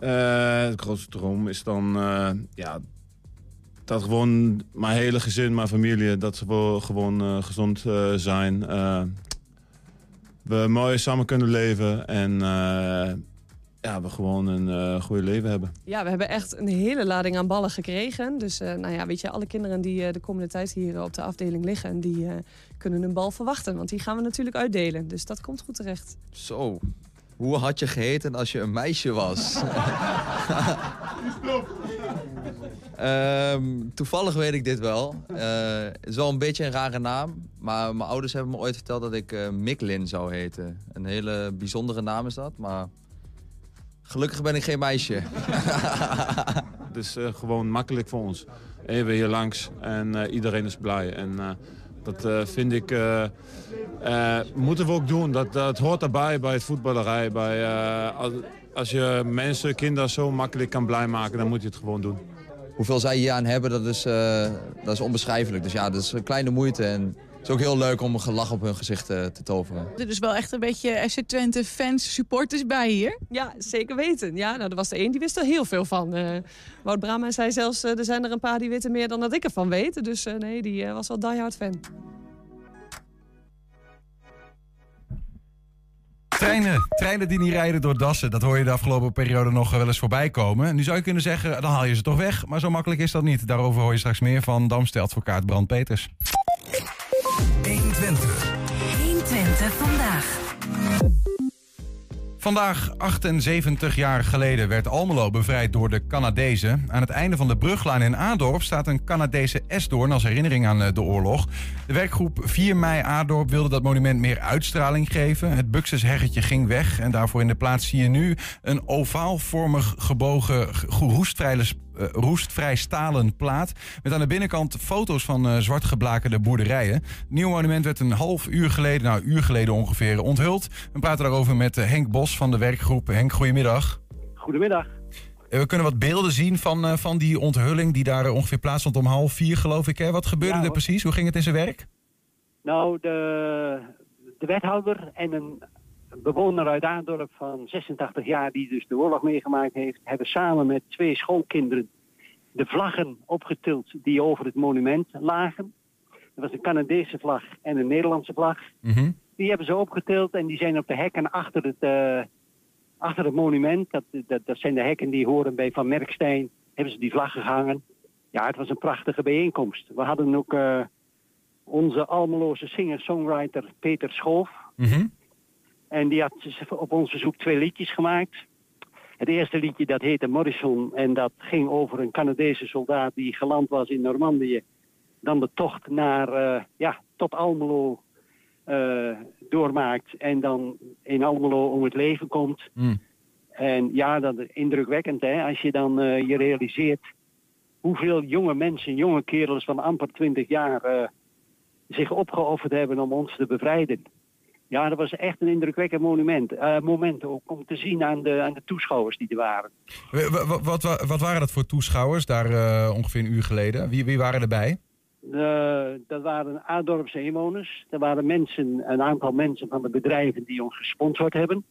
[SPEAKER 15] Eh, het grootste droom is dan eh, ja, dat gewoon mijn hele gezin, mijn familie, dat ze wel gewoon eh, gezond eh, zijn. Eh, we mooi samen kunnen leven en eh, ja, we gewoon een eh goede leven hebben.
[SPEAKER 7] Ja, we hebben echt een hele lading aan ballen gekregen. Dus eh, nou ja, weet je, alle kinderen die eh, de komende tijd hier op de afdeling liggen... die eh, kunnen een bal verwachten, want die gaan we natuurlijk uitdelen. Dus dat komt goed terecht.
[SPEAKER 8] Zo, hoe had je geheten als je een meisje was? Ehm, toevallig weet ik dit wel. Eh, Het is wel een beetje een rare naam. Maar mijn ouders hebben me ooit verteld dat ik eh Miklin zou heten. Een hele bijzondere naam is dat, maar... Gelukkig ben ik geen meisje.
[SPEAKER 15] Het is eh, gewoon makkelijk voor ons. Even hier langs en eh, iedereen is blij. En eh, dat vind ik, moeten we ook doen. Dat, dat hoort erbij bij het voetballerij. Bij, als, als je mensen, kinderen zo makkelijk kan blij maken, dan moet je het gewoon doen.
[SPEAKER 8] Hoeveel zij hier aan hebben, dat is, dat is onbeschrijfelijk. Dus ja, dat is een kleine moeite. En is ook heel leuk om een gelach op hun gezicht eh, te toveren.
[SPEAKER 10] Er is dus wel echt een beetje FC Twente fans, supporters bij hier.
[SPEAKER 7] Ja, zeker weten. Ja, nou, er was er één die wist er heel veel van. Eh Wout Brama zei zelfs, eh, er zijn er een paar die weten meer dan dat ik ervan weet. Dus eh, nee, die eh, was wel diehard fan.
[SPEAKER 2] Treinen, treinen die niet rijden door dassen, dat hoor je de afgelopen periode nog wel eens voorbij komen. Nu zou je kunnen zeggen, dan haal je ze toch weg. Maar zo makkelijk is dat niet. Daarover hoor je straks meer van Damste advocaat Brand Peters.
[SPEAKER 4] 120. 120 vandaag.
[SPEAKER 2] Vandaag, 78 jaar geleden, werd Almelo bevrijd door de Canadezen. Aan het einde van de bruglaan in Adorp staat een Canadese S-doorn als herinnering aan eh, de oorlog. De werkgroep 4 mei Adorp wilde dat monument meer uitstraling geven. Het Buxus heggetje ging weg en daarvoor in de plaats zie je nu een ovaalvormig gebogen g- roestvrij, eh, roestvrij stalen plaat. Met aan de binnenkant foto's van eh, zwart geblakerde boerderijen. Het nieuwe monument werd een half uur geleden, nou een uur geleden ongeveer, onthuld. We praten daarover met eh, Henk Bos van de werkgroep. Henk, goedemiddag.
[SPEAKER 16] Goedemiddag.
[SPEAKER 2] Eh, We kunnen wat beelden zien van, eh, van die onthulling die daar eh, ongeveer plaatsvond om half vier, geloof ik. Hè? Wat gebeurde
[SPEAKER 16] Ja,
[SPEAKER 2] er precies? Hoe ging het in zijn werk?
[SPEAKER 16] Nou, de, de wethouder en een bewoner uit Aandorp van 86 jaar, die dus de oorlog meegemaakt heeft, hebben samen met twee schoolkinderen de vlaggen opgetild die over het monument lagen. Er was een Canadese vlag en een Nederlandse vlag. Die hebben ze opgetild en die zijn op de hekken achter het, eh, achter het monument. Dat, dat, dat zijn de hekken die horen bij Van Merkstein. Hebben ze die vlaggen gehangen. Ja, het was een prachtige bijeenkomst. We hadden ook eh, onze Almeloze singer-songwriter Peter Schoof. En die had dus op ons verzoek twee liedjes gemaakt. Het eerste liedje dat heette Morrison en dat ging over een Canadese soldaat die geland was in Normandië. Dan de tocht naar, eh, ja, tot Almelo eh, doormaakt en dan in Almelo om het leven komt. En ja, dat is indrukwekkend hè, als je dan eh, je realiseert hoeveel jonge mensen, jonge kerels van amper 20 jaar zich opgeofferd hebben om ons te bevrijden. Ja, dat was echt een indrukwekkend monument. eh, moment ook om te zien aan de, aan de toeschouwers die er waren.
[SPEAKER 2] Wat, wat, wat waren dat voor toeschouwers daar eh, ongeveer een uur geleden? Wie, wie waren erbij?
[SPEAKER 16] Eh, dat waren Adorpse inwoners. Er waren mensen, een aantal mensen van de bedrijven die ons gesponsord hebben.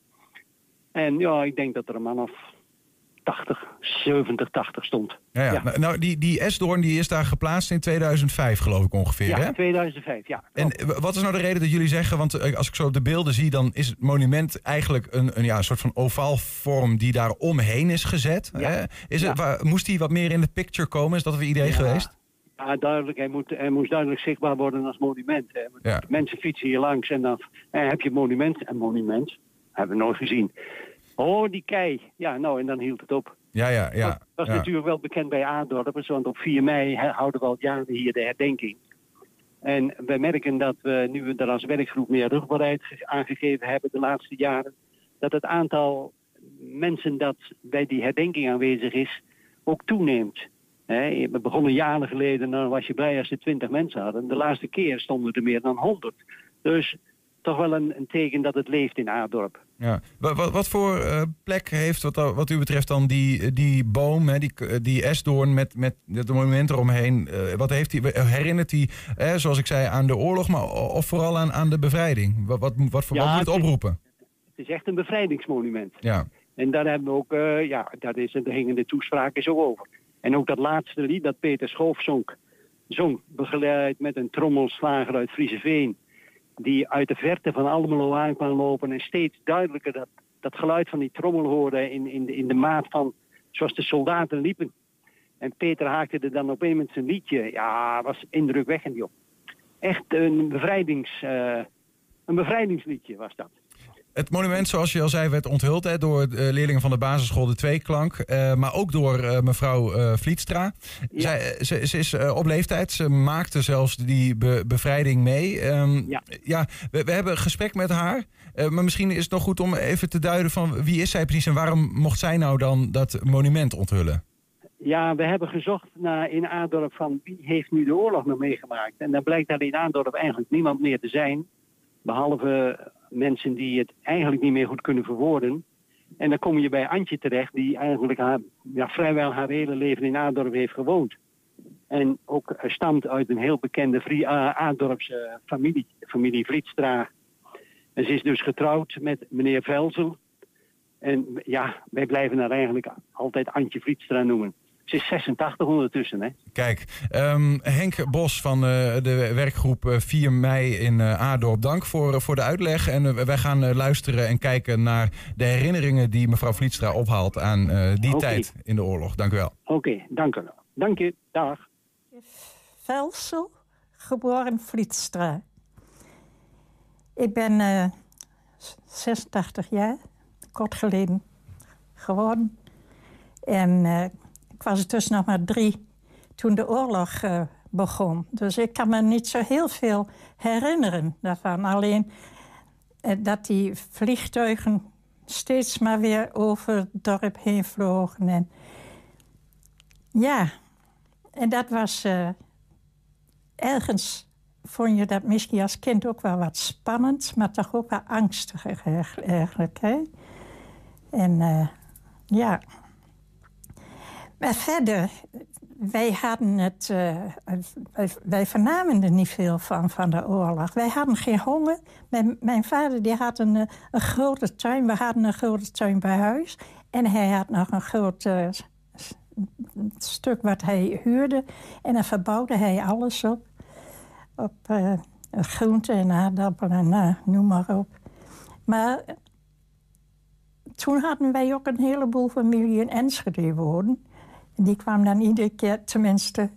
[SPEAKER 16] En ja, ik denk dat er een man of 80, 70, 80 stond.
[SPEAKER 2] Ja, ja.
[SPEAKER 16] Ja.
[SPEAKER 2] Nou, Nou, die, die Esdoorn die is daar geplaatst in 2005, geloof ik ongeveer.
[SPEAKER 16] Ja,
[SPEAKER 2] hè?
[SPEAKER 16] 2005, ja.
[SPEAKER 2] En w- wat is nou de reden dat jullie zeggen, want eh, als ik zo de beelden zie, dan is het monument eigenlijk een, een, ja, een soort van ovaal vorm die daar omheen is gezet. Hè? Is het, waar- moest hij wat meer in de picture komen? Is dat een idee
[SPEAKER 16] Ja.
[SPEAKER 2] geweest?
[SPEAKER 16] Ja, duidelijk. Hij, moet, hij moest duidelijk zichtbaar worden als monument. Hè.
[SPEAKER 2] Ja.
[SPEAKER 16] Mensen fietsen hier langs en dan eh, heb je monument. Een monument? Hebben we nooit gezien. Oh, die kei. Ja, nou, en dan hield het op.
[SPEAKER 2] Ja, ja, ja.
[SPEAKER 16] Dat was
[SPEAKER 2] ja.
[SPEAKER 16] natuurlijk wel bekend bij Aardorpers, want op 4 mei houden we al jaren hier de herdenking. En we merken dat we, nu we er als werkgroep meer rugbaarheid ge- aangegeven hebben de laatste jaren, dat het aantal mensen dat bij die herdenking aanwezig is, ook toeneemt. We begonnen jaren geleden, dan was je blij als je 20 mensen hadden. De laatste keer stonden er meer dan 100. Dus toch wel een, een teken dat het leeft in Aardorp.
[SPEAKER 2] Ja. Wat, wat, voor eh, plek heeft wat, wat u betreft dan die, die boom, hè, die, die esdoorn met, met het monument eromheen? eh, wat heeft die, herinnert die, eh, zoals ik zei, aan de oorlog, maar of vooral aan, aan de bevrijding? Wat, wat, wat, voor,
[SPEAKER 16] Ja,
[SPEAKER 2] wat moet het
[SPEAKER 16] het is-
[SPEAKER 2] oproepen?
[SPEAKER 16] Het is echt een bevrijdingsmonument.
[SPEAKER 2] Ja.
[SPEAKER 16] En daar hebben we ook, eh, ja, daar, is, daar gingen de toespraken zo over. En ook dat laatste lied dat Peter Schoof zong, zong begeleid met een trommelslager uit Frieseveen, die uit de verte van Almelo aan kwam lopen en steeds duidelijker dat, dat geluid van die trommel hoorde in, in, de, in de maat van zoals de soldaten liepen. En Peter haakte er dan op een met zijn liedje. Ja, was indrukwekkend, joh. Echt een, bevrijdings, eh, een bevrijdingsliedje was dat.
[SPEAKER 2] Het monument, zoals je al zei, werd onthuld hè, door eh, leerlingen van de basisschool De Tweeklank. eh, maar ook door eh, mevrouw Vlietstra. Zij, ze, ze is op leeftijd. Ze maakte zelfs die be- bevrijding mee. Ehm, ja. we, we hebben een gesprek met haar. Maar misschien is het nog goed om even te duiden van wie is zij precies... en waarom mocht zij nou dan dat monument onthullen?
[SPEAKER 16] Ja, we hebben gezocht naar in Aardorp van wie heeft nu de oorlog nog meegemaakt. En dan blijkt daar in Aardorp eigenlijk niemand meer te zijn. Behalve mensen die het eigenlijk niet meer goed kunnen verwoorden. En dan kom je bij Antje terecht, die eigenlijk haar, ja, vrijwel haar hele leven in Aardorp heeft gewoond. En ook eh, stamt uit een heel bekende Vrie- eh, Aardorpse familie, familie Vlietstra. En ze is dus getrouwd met meneer Velzel. En ja, wij blijven haar eigenlijk altijd Antje Vlietstra noemen. Ze is 86 ondertussen, hè.
[SPEAKER 2] Kijk, ehm, Henk Bos van eh, de werkgroep eh, 4 mei in eh Aardorp. Dank voor, eh, voor de uitleg. En eh, wij gaan eh, luisteren en kijken naar de herinneringen die mevrouw Vlietstra ophaalt aan eh, die tijd in de oorlog. Dank u wel.
[SPEAKER 16] Oké, dank u wel. Dank je, dag.
[SPEAKER 17] Velsel, geboren Vlietstra. Ik ben eh 86 jaar, kort geleden geworden. En eh, ik was dus nog maar drie toen de oorlog eh, begon. Dus ik kan me niet zo heel veel herinneren daarvan. Alleen eh, dat die vliegtuigen steeds maar weer over het dorp heen vlogen. En ja, en dat was eh, ergens vond je dat misschien als kind ook wel wat spannend, maar toch ook wel angstig eigenlijk. Hè? En ja. Maar verder, wij hadden het. eh, wij, wij vernamen er niet veel van, van de oorlog. Wij hadden geen honger. Mijn, vader die had een, eh, een grote tuin. We hadden een grote tuin bij huis. En hij had nog een grote het stuk wat hij huurde. En dan verbouwde hij alles op. Op uh, groenten en aardappelen en noem maar op. Maar toen hadden wij ook een heleboel familie in Enschede wonen. Die kwam dan iedere keer, tenminste,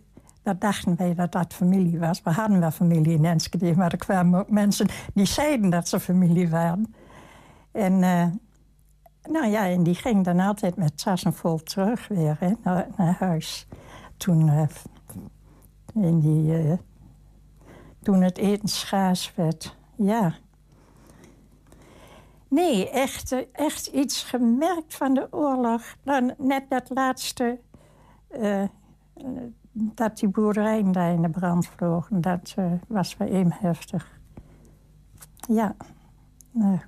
[SPEAKER 17] dat dachten wij dat dat familie was. We hadden wel familie in Enschede, maar er kwamen ook mensen die zeiden dat ze familie waren. En uh, nou ja, en die ging dan altijd met tassen vol terug weer naar, huis. Toen, uh, in die, uh, toen het eten schaars werd, ja. Nee, echt, echt iets gemerkt van de oorlog. Nou, net dat laatste, dat die boerderijen daar in de brand vlogen, dat uh, was wel even heftig. Ja. Uh.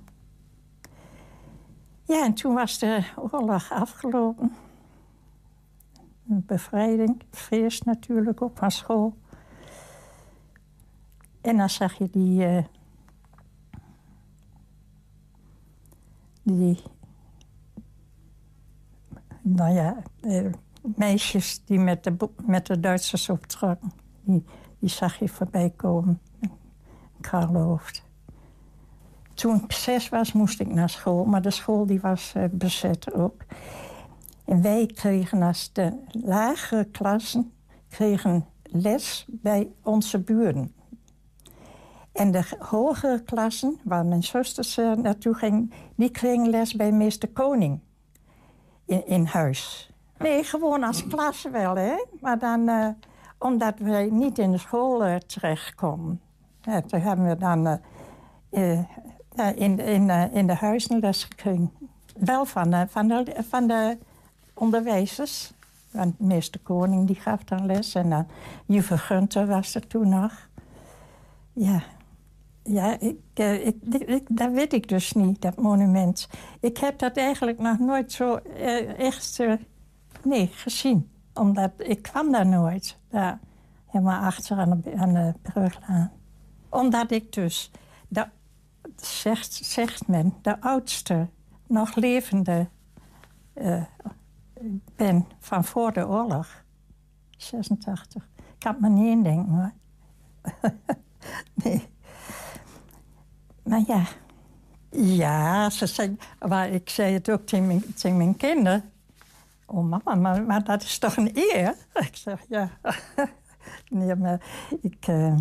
[SPEAKER 17] Ja, en toen was de oorlog afgelopen. Een bevrijding, feest natuurlijk op van school. En dan zag je die die, nou ja, eh, meisjes die met de, met de Duitsers optrokken, die, die zag je voorbij komen. Toen ik zes was, moest ik naar school, maar de school die was uh, bezet ook. En wij kregen als de lagere klassen kregen les bij onze buren. En de hogere klassen, waar mijn zusters uh, naartoe gingen... die kregen les bij meester Koning in, in huis. Nee, gewoon als klas wel, hè. Maar dan, uh, omdat wij niet in de school uh, terechtkomen... Ja, toen hebben we dan in, in, in de huizen les gekregen. Wel van, de, van, de, van de onderwijzers. Want meester Koning die gaf dan les. En dan juffrouw Gunter was er toen nog. Ja, ja, ik, ik, ik, dat weet ik dus niet, dat monument. Ik heb dat eigenlijk nog nooit zo echt nee, gezien. Omdat ik kwam daar nooit. Daar, helemaal achter aan de, aan. Omdat ik dus, de, zegt, zegt men, de oudste, nog levende ben van voor de oorlog. 86. Ik kan me niet indenken hoor. nee. Maar ja, ja, ze zei, maar ik zei het ook tegen mijn kinderen. Oh mama, maar, dat is toch een eer? Ik zeg, ja. nee, maar ik... Uh,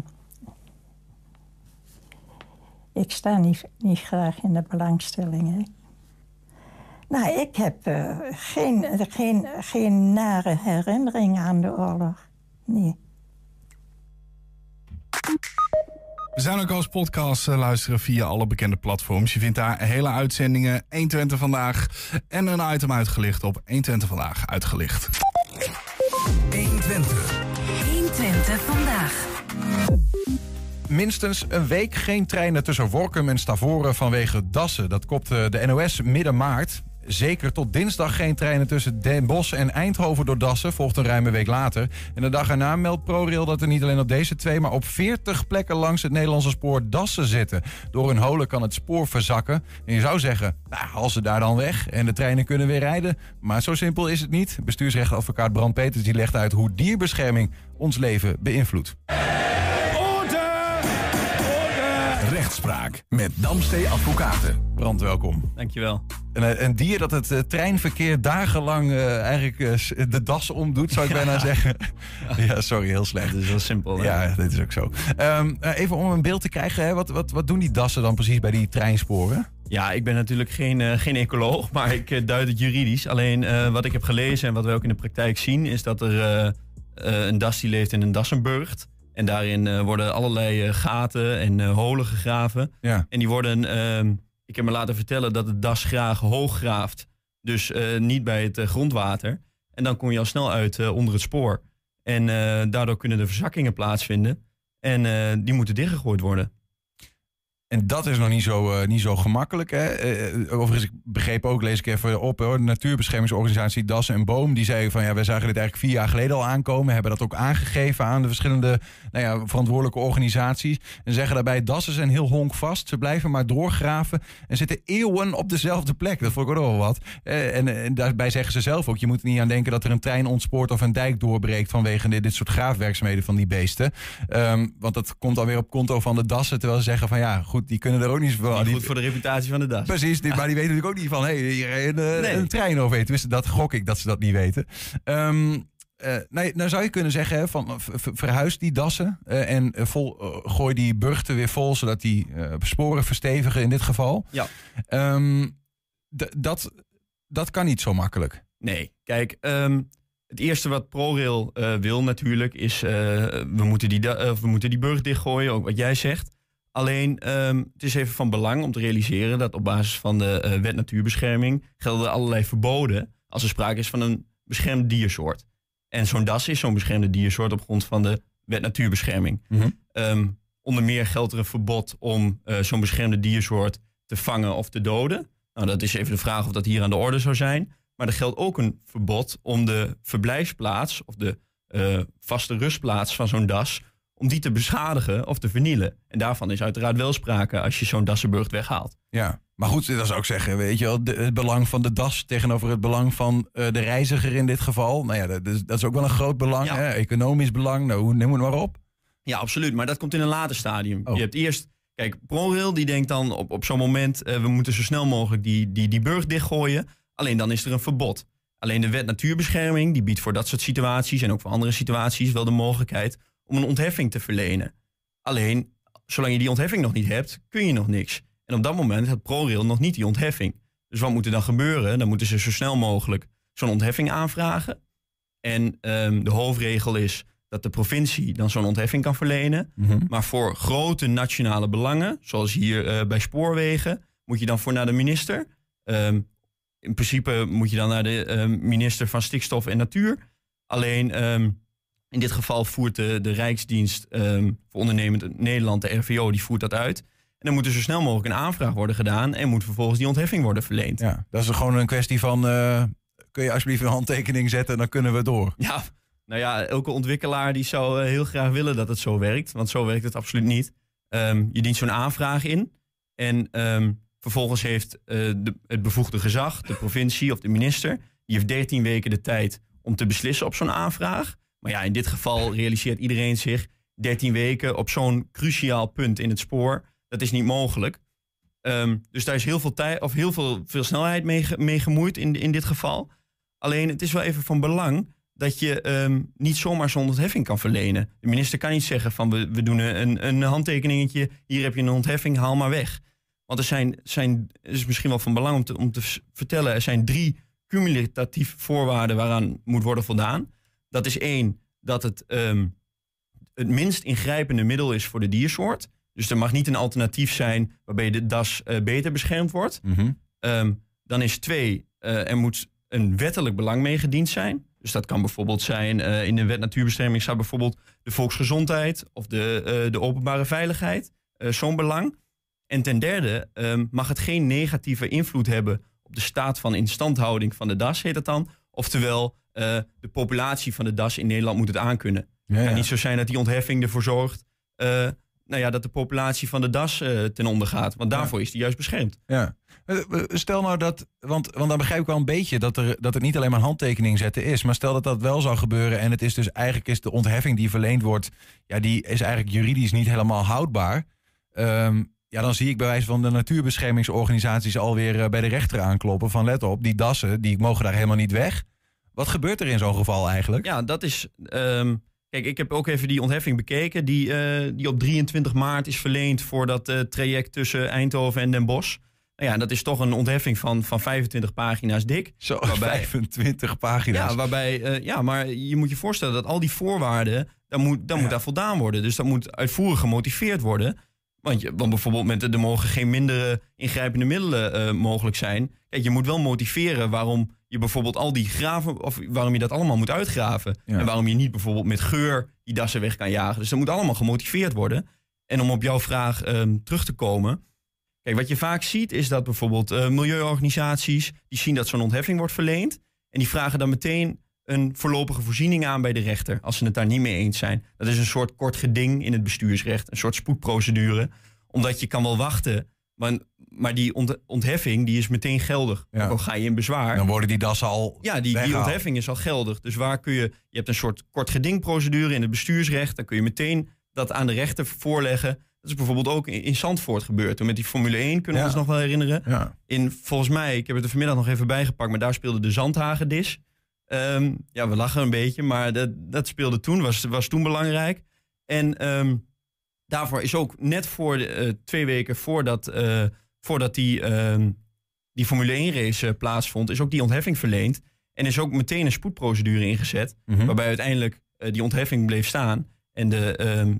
[SPEAKER 17] ik sta niet, niet graag in de belangstelling. Nou, ik heb uh, geen, geen, geen nare herinnering aan de oorlog. Nee.
[SPEAKER 3] We zijn ook als podcast uh, luisteren via alle bekende platforms. Je vindt daar hele uitzendingen, 120 vandaag en een item uitgelicht op 120 vandaag uitgelicht.
[SPEAKER 4] 120. 120 vandaag.
[SPEAKER 2] Minstens een week geen treinen tussen Workum en Stavoren vanwege dassen. Dat kopt de NOS midden maart. Zeker tot dinsdag geen treinen tussen Den Bosch en Eindhoven door Dassen, volgt een ruime week later. En de dag erna meldt ProRail dat er niet alleen op deze twee, maar op 40 plekken langs het Nederlandse spoor dassen zitten. Door hun holen kan het spoor verzakken. En je zou zeggen, nou, haal ze daar dan weg en de treinen kunnen weer rijden. Maar zo simpel is het niet. Bestuursrechtadvocaat Brand Peters die legt uit hoe dierbescherming ons leven beïnvloedt.
[SPEAKER 1] Rechtspraak met Damstee Advocaten.
[SPEAKER 2] Brand, welkom.
[SPEAKER 18] Dankjewel.
[SPEAKER 2] Een, een dier dat het uh, treinverkeer dagenlang uh, eigenlijk uh, de das omdoet, zou ik ja. bijna zeggen. ja, sorry, heel slecht.
[SPEAKER 18] Het is wel simpel. Hè?
[SPEAKER 2] Ja, dit is ook zo. Um, even om een beeld te krijgen, hè, wat, wat, wat doen die dassen dan precies bij die treinsporen?
[SPEAKER 18] Ja, ik ben natuurlijk geen, geen ecoloog, maar ik duid het juridisch. Alleen wat ik heb gelezen en wat we ook in de praktijk zien, is dat er een das die leeft in een dassenburgt. En daarin uh, worden allerlei uh, gaten en uh, holen gegraven.
[SPEAKER 2] Ja.
[SPEAKER 18] En die worden, ehm, ik heb me laten vertellen dat het das graag hoog graaft. Dus niet bij het grondwater. En dan kom je al snel uit onder het spoor. En daardoor kunnen er verzakkingen plaatsvinden. En die moeten dichtgegooid worden.
[SPEAKER 2] En dat is nog niet zo, eh, niet zo gemakkelijk. Hè? Eh, eh, overigens, ik begreep ook, lees ik even op, hoor, de natuurbeschermingsorganisatie Dassen en Boom. Die zei van ja, wij zagen dit eigenlijk vier jaar geleden al aankomen. Hebben dat ook aangegeven aan de verschillende nou ja, verantwoordelijke organisaties. En zeggen daarbij, Dassen zijn heel honkvast. Ze blijven maar doorgraven en zitten eeuwen op dezelfde plek. Dat vond ik ook wel wat. En, en daarbij zeggen ze zelf ook, je moet niet aan denken dat er een trein ontspoort of een dijk doorbreekt vanwege dit, dit soort graafwerkzaamheden van die beesten. Ehm, want dat komt dan weer op konto van de Dassen, terwijl ze zeggen van ja, goed, die kunnen er ook niet zoveel
[SPEAKER 18] Niet
[SPEAKER 2] die-
[SPEAKER 18] goed voor de reputatie van de das.
[SPEAKER 2] Precies, die, maar die weten natuurlijk ook niet van... hé, hey, hier een, eh, een trein overheen. Tenminste, dat gok ik dat ze dat niet weten. Ehm eh, nee, nou zou je kunnen zeggen, van, v- verhuis die dassen... eh, en eh, vol, eh, gooi die burchten weer vol... zodat die eh, sporen verstevigen in dit geval.
[SPEAKER 18] Ja.
[SPEAKER 2] Ehm, dat, dat kan niet zo makkelijk.
[SPEAKER 18] Nee, kijk, ehm, het eerste wat ProRail eh, wil natuurlijk is... eh, we, moeten die, eh, we moeten die burg dichtgooien, ook wat jij zegt. Alleen, ehm, het is even van belang om te realiseren... dat op basis van de eh, wet natuurbescherming... gelden allerlei verboden als er sprake is van een beschermd diersoort. En zo'n das is zo'n beschermde diersoort op grond van de wet natuurbescherming. Ehm, onder meer geldt er een verbod om eh, zo'n beschermde diersoort te vangen of te doden. Nou, dat is even de vraag of dat hier aan de orde zou zijn. Maar er geldt ook een verbod om de verblijfsplaats of de eh, vaste rustplaats van zo'n das, om die te beschadigen of te vernielen. En daarvan is uiteraard wel sprake als je zo'n dassenburg weghaalt.
[SPEAKER 2] Ja, maar goed, dat zou ik zeggen, weet je wel, de- het belang van de das tegenover het belang van eh, de reiziger in dit geval. Nou ja, dat is, dat is ook wel een groot belang, hè? economisch belang, nou, neem het maar op.
[SPEAKER 18] Ja, absoluut. Maar dat komt in een later stadium.
[SPEAKER 2] Oh.
[SPEAKER 18] Je hebt eerst... Kijk, ProRail die denkt dan op, op zo'n moment... eh, we moeten zo snel mogelijk die, die, die burg dichtgooien. Alleen dan is er een verbod. Alleen de wet natuurbescherming... die biedt voor dat soort situaties... en ook voor andere situaties wel de mogelijkheid... om een ontheffing te verlenen. Alleen, zolang je die ontheffing nog niet hebt... kun je nog niks. En op dat moment had ProRail nog niet die ontheffing. Dus wat moet er dan gebeuren? Dan moeten ze zo snel mogelijk zo'n ontheffing aanvragen. En ehm, de hoofdregel is dat de provincie dan zo'n ontheffing kan verlenen. Maar voor grote nationale belangen, zoals hier eh, bij spoorwegen, moet je dan voor naar de minister. Ehm, in principe moet je dan naar de ehm, minister van Stikstof en Natuur. Alleen in dit geval voert de, de Rijksdienst ehm, voor Ondernemend Nederland, de RVO, die voert dat uit. En dan moet er zo snel mogelijk een aanvraag worden gedaan en moet vervolgens die ontheffing worden verleend.
[SPEAKER 2] Ja, dat is gewoon een kwestie van, eh, kun je alsjeblieft een handtekening zetten, dan kunnen we door.
[SPEAKER 18] Ja, nou ja, elke ontwikkelaar die zou eh, heel graag willen dat het zo werkt. Want zo werkt het absoluut niet. Ehm, je dient zo'n aanvraag in. En ehm, vervolgens heeft eh, de, het bevoegde gezag, de provincie of de minister... die heeft 13 weken de tijd om te beslissen op zo'n aanvraag. Maar ja, in dit geval realiseert iedereen zich... 13 weken op zo'n cruciaal punt in het spoor, dat is niet mogelijk. Ehm, dus daar is heel veel, tijd of heel veel, veel snelheid mee, mee gemoeid in, in dit geval. Alleen het is wel even van belang dat je ehm, niet zomaar zo'n ontheffing kan verlenen. De minister kan niet zeggen van we, we doen een, een handtekeningetje, hier heb je een ontheffing, haal maar weg. Want er zijn, zijn het is misschien wel van belang om te, om te vertellen, er zijn drie cumulatieve voorwaarden waaraan moet worden voldaan. Dat is één, dat het ehm, het minst ingrijpende middel is voor de diersoort. Dus er mag niet een alternatief zijn waarbij de das eh, beter beschermd wordt. Ehm, dan is twee, eh, er moet een wettelijk belang mee gediend zijn. Dus dat kan bijvoorbeeld zijn, eh, in de wet natuurbescherming staat bijvoorbeeld de volksgezondheid of de, de openbare veiligheid. Zo'n belang. En ten derde ehm, mag het geen negatieve invloed hebben op de staat van instandhouding van de das, heet het dan. Oftewel, eh, de populatie van de das in Nederland moet het aankunnen.
[SPEAKER 2] Ja,
[SPEAKER 18] Het kan niet zo zijn dat die ontheffing ervoor zorgt eh, nou ja, dat de populatie van de das eh, ten onder gaat. Want daarvoor is die juist beschermd.
[SPEAKER 2] Ja. Stel nou dat, want, want dan begrijp ik wel een beetje dat, er, dat het niet alleen maar een handtekening zetten is. Maar stel dat dat wel zou gebeuren en het is dus eigenlijk is de ontheffing die verleend wordt, ja, die is eigenlijk juridisch niet helemaal houdbaar. Ehm, ja, dan zie ik bij wijze van de natuurbeschermingsorganisaties alweer bij de rechter aankloppen van let op, die dassen, die mogen daar helemaal niet weg. Wat gebeurt er in zo'n geval eigenlijk?
[SPEAKER 18] Ja, dat is. ehm, kijk, ik heb ook even die ontheffing bekeken. Die, eh, die op 23 maart is verleend voor dat eh, traject tussen Eindhoven en Den Bosch. Nou ja, dat is toch een ontheffing van, van 25 pagina's dik.
[SPEAKER 2] Zo, 25 pagina's.
[SPEAKER 18] Ja, waarbij, eh, ja, maar je moet je voorstellen dat al die voorwaarden, daar moet, daar moet daar voldaan worden. Dus dat moet uitvoerig gemotiveerd worden. Want, je, want bijvoorbeeld met, de- er mogen geen mindere ingrijpende middelen eh, mogelijk zijn. Kijk, je moet wel motiveren waarom je bijvoorbeeld al die graven, of waarom je dat allemaal moet uitgraven.
[SPEAKER 2] Ja.
[SPEAKER 18] En waarom je niet bijvoorbeeld met geur die dassen weg kan jagen. Dus dat moet allemaal gemotiveerd worden. En om op jouw vraag ehm, terug te komen. Kijk, wat je vaak ziet is dat bijvoorbeeld eh, milieuorganisaties... die zien dat zo'n ontheffing wordt verleend. En die vragen dan meteen een voorlopige voorziening aan bij de rechter... als ze het daar niet mee eens zijn. Dat is een soort kort geding in het bestuursrecht. Een soort spoedprocedure. Omdat je kan wel wachten... Maar, maar die ont- ontheffing die is meteen geldig. Al ga je in bezwaar.
[SPEAKER 2] Dan worden die dassen al
[SPEAKER 18] Ja, die, die ontheffing is al geldig. Dus waar kun je... Je hebt een soort kort gedingprocedure in het bestuursrecht. Dan kun je meteen dat aan de rechter voorleggen. Dat is bijvoorbeeld ook in, in Zandvoort gebeurd. Toen met die Formule 1, kunnen we ons nog wel herinneren.
[SPEAKER 2] Ja.
[SPEAKER 18] In, volgens mij, ik heb het er vanmiddag nog even bijgepakt... maar daar speelde de Zandhagedis. Ehm ja, we lachen een beetje, maar dat, dat speelde toen. Was, was toen belangrijk. En ehm, daarvoor is ook net voor de, eh, twee weken voordat, eh, voordat die, ehm, die Formule 1 race eh, plaatsvond, is ook die ontheffing verleend. En is ook meteen een spoedprocedure ingezet.
[SPEAKER 2] Mhm.
[SPEAKER 18] Waarbij uiteindelijk die ontheffing bleef staan. En de,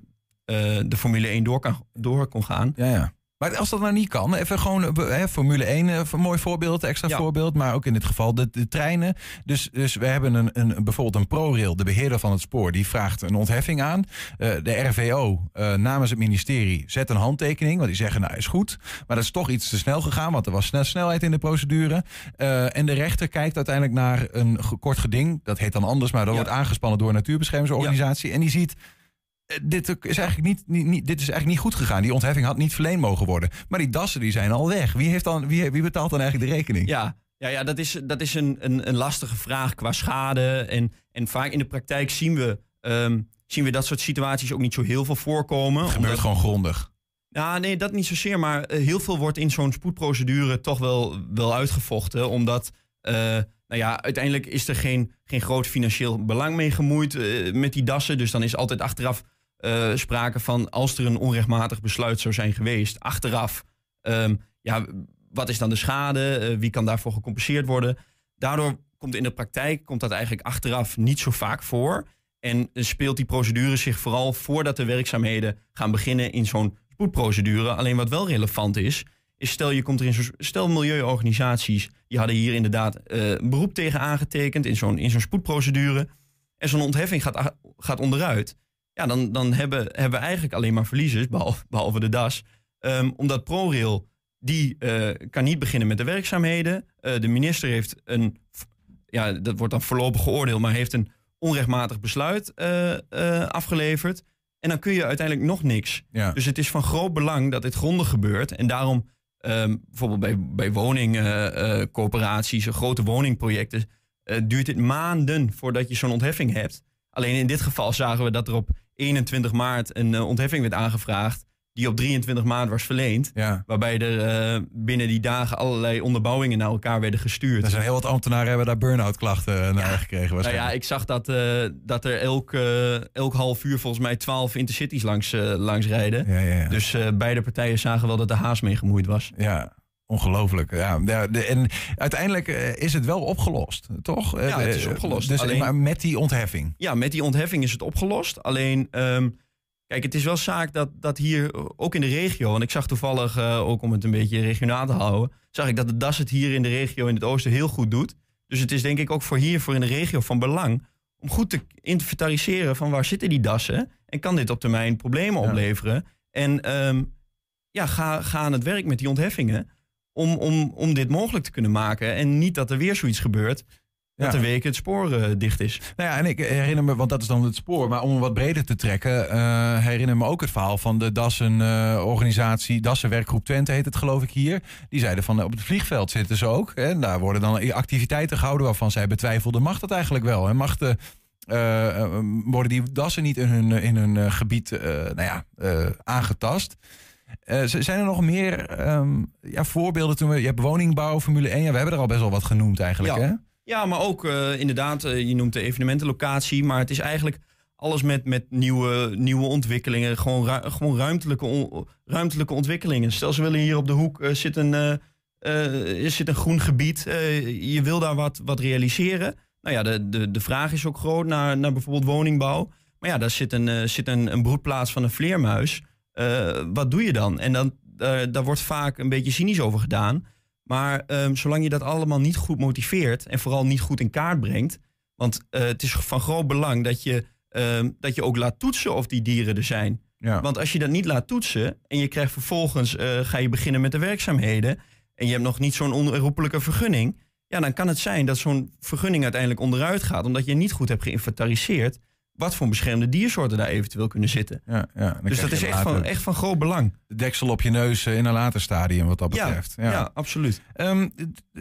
[SPEAKER 18] de Formule 1 door, kan, door kon gaan.
[SPEAKER 2] Ja, ja. Maar als dat nou niet kan, even gewoon eh, hè, Formule 1, eh, een mooi voorbeeld, extra voorbeeld, maar ook in dit geval de, de treinen. Dus, dus we hebben een, een, bijvoorbeeld een ProRail, de beheerder van het spoor, die vraagt een ontheffing aan. Eh, de RVO namens het ministerie zet een handtekening, want die zeggen nou is goed. Maar dat is toch iets te snel gegaan, want er was snel snelheid in de procedure. En de rechter kijkt uiteindelijk naar een kort geding, dat heet dan anders, maar dat wordt aangespannen door een natuurbeschermingsorganisatie. En die ziet dit is eigenlijk niet, niet, niet- dit is eigenlijk niet goed gegaan. Die ontheffing had niet verleend mogen worden. Maar die dassen die zijn al weg. Wie, heeft dan, wie, wie betaalt dan eigenlijk de rekening?
[SPEAKER 18] Ja, ja, ja dat is, dat is een, een, een lastige vraag qua schade. En, en vaak in de praktijk zien we, ehm, zien we dat soort situaties ook niet zo heel veel voorkomen.
[SPEAKER 2] Het gebeurt gewoon grondig.
[SPEAKER 18] Ja, nee, dat niet zozeer. Maar eh, heel veel wordt in zo'n spoedprocedure toch wel, wel uitgevochten. Omdat, eh, nou ja, uiteindelijk is er geen, geen groot financieel belang mee gemoeid eh, met die dassen. Dus dan is altijd achteraf eh, sprake van, als er een onrechtmatig besluit zou zijn geweest, achteraf, ehm, ja, wat is dan de schade? Eh, wie kan daarvoor gecompenseerd worden? Daardoor komt in de praktijk komt dat eigenlijk achteraf niet zo vaak voor. En eh, speelt die procedure zich vooral voordat de werkzaamheden gaan beginnen in zo'n spoedprocedure. Alleen wat wel relevant is, is stel je komt er in zo'n stel milieuorganisaties, die hadden hier inderdaad een beroep tegen aangetekend in zo'n in zo'n spoedprocedure. En zo'n ontheffing gaat, gaat onderuit. Ja, dan, dan hebben, hebben we eigenlijk alleen maar verliezers, behalve, behalve de DAS. Ehm, omdat ProRail, die eh, kan niet beginnen met de werkzaamheden. Eh, de minister heeft een, ja, dat wordt dan voorlopig geoordeeld, maar heeft een onrechtmatig besluit eh, afgeleverd. En dan kun je uiteindelijk nog niks.
[SPEAKER 2] Ja.
[SPEAKER 18] Dus het is van groot belang dat dit grondig gebeurt. En daarom ehm, bijvoorbeeld bij, bij woningcoöperaties, grote woningprojecten, duurt het maanden voordat je zo'n ontheffing hebt. Alleen in dit geval zagen we dat er op 21 maart een eh, ontheffing werd aangevraagd. Die op 23 maart was verleend. Waarbij er eh, binnen die dagen allerlei onderbouwingen naar elkaar werden gestuurd.
[SPEAKER 2] Er zijn heel wat ambtenaren hebben daar burn-out klachten naar gekregen.
[SPEAKER 18] Nou ja, ik zag dat, eh, dat er elk, eh, elk half uur volgens mij 12 intercities langs, eh, langs rijden.
[SPEAKER 2] Ja, ja, ja.
[SPEAKER 18] Dus eh, beide partijen zagen wel dat de haas mee gemoeid was.
[SPEAKER 2] Ja, ongelooflijk. Ja, de- en uiteindelijk eh, is het wel opgelost, toch?
[SPEAKER 18] Ja, het is
[SPEAKER 2] Eh,
[SPEAKER 18] opgelost.
[SPEAKER 2] Dus,
[SPEAKER 18] Alleen-
[SPEAKER 2] maar met die ontheffing.
[SPEAKER 18] Ja, met die ontheffing is het opgelost. Alleen, ehm, kijk, het is wel zaak dat, dat hier ook in de regio... en ik zag toevallig, eh, ook om het een beetje regionaal te houden... zag ik dat de DAS het hier in de regio in het oosten heel goed doet. Dus het is denk ik ook voor hier, voor in de regio van belang... om goed te inventariseren van waar zitten die dassen... en kan dit op termijn problemen opleveren. En ehm, ja, ga, ga aan het werk met die ontheffingen... Om, om, om dit mogelijk te kunnen maken. En niet dat er weer zoiets gebeurt... dat
[SPEAKER 2] Ja.
[SPEAKER 18] de week het spoor eh, dicht is.
[SPEAKER 2] Nou ja, en ik herinner me, want dat is dan het spoor, maar om hem wat breder te trekken, eh, herinner me ook het verhaal van de Dassen-organisatie, Dassen Werkgroep Twente heet het geloof ik hier. Die zeiden van eh, op het vliegveld zitten ze ook. En daar worden dan activiteiten gehouden waarvan zij betwijfelden, mag dat eigenlijk wel? En mag de, eh, eh, worden die dassen niet in hun, in hun eh, gebied eh, nou ja, eh, aangetast? Eh, zijn er nog meer ehm, ja, voorbeelden? Toen we, je hebt woningbouw, Formule 1, ja, we hebben er al best wel wat genoemd eigenlijk.
[SPEAKER 18] Ja.
[SPEAKER 2] Hè?
[SPEAKER 18] Ja, maar ook eh, inderdaad, eh, je noemt de evenementenlocatie, maar het is eigenlijk alles met, met nieuwe, nieuwe ontwikkelingen, gewoon, ru- gewoon ruimtelijke, on- ruimtelijke ontwikkelingen. Stel, ze willen hier op de hoek zit, een, zit een groen gebied, je wil daar wat, wat realiseren. Nou ja, de, de, de vraag is ook groot naar, naar bijvoorbeeld woningbouw. Maar ja, daar zit een, zit een, een broedplaats van een vleermuis. Eh, wat doe je dan? En dan, eh, daar wordt vaak een beetje cynisch over gedaan. Maar ehm, zolang je dat allemaal niet goed motiveert en vooral niet goed in kaart brengt. Want eh, het is van groot belang dat je, ehm, dat je ook laat toetsen of die dieren er zijn.
[SPEAKER 2] Ja.
[SPEAKER 18] Want als je dat niet laat toetsen en je krijgt vervolgens, ga je beginnen met de werkzaamheden en je hebt nog niet zo'n onherroepelijke vergunning, ja, dan kan het zijn dat zo'n vergunning uiteindelijk onderuit gaat, omdat je niet goed hebt geïnventariseerd wat voor beschermde diersoorten daar eventueel kunnen zitten.
[SPEAKER 2] Ja, ja,
[SPEAKER 18] dus dat is echt
[SPEAKER 2] later
[SPEAKER 18] van, echt van groot belang.
[SPEAKER 2] De deksel op je neus eh, in een later stadium wat dat
[SPEAKER 18] Ja,
[SPEAKER 2] betreft.
[SPEAKER 18] ja, absoluut.
[SPEAKER 2] Ehm,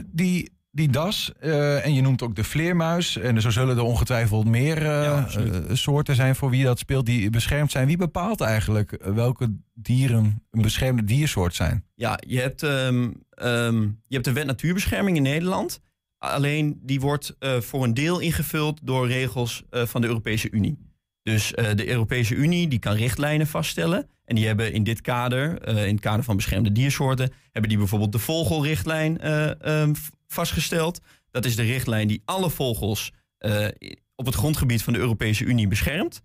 [SPEAKER 2] die, die das, eh, en je noemt ook de vleermuis. En zo zullen er ongetwijfeld meer eh, soorten zijn voor wie dat speelt die beschermd zijn. Wie bepaalt eigenlijk welke dieren een beschermde diersoort zijn?
[SPEAKER 18] Ja, je hebt, ehm, ehm, je hebt de wet natuurbescherming in Nederland. Alleen die wordt eh, voor een deel ingevuld door regels eh, van de Europese Unie. Dus eh, de Europese Unie die kan richtlijnen vaststellen. En die hebben in dit kader, in het kader van beschermde diersoorten, hebben die bijvoorbeeld de vogelrichtlijn eh, ehm, vastgesteld. Dat is de richtlijn die alle vogels op het grondgebied van de Europese Unie beschermt.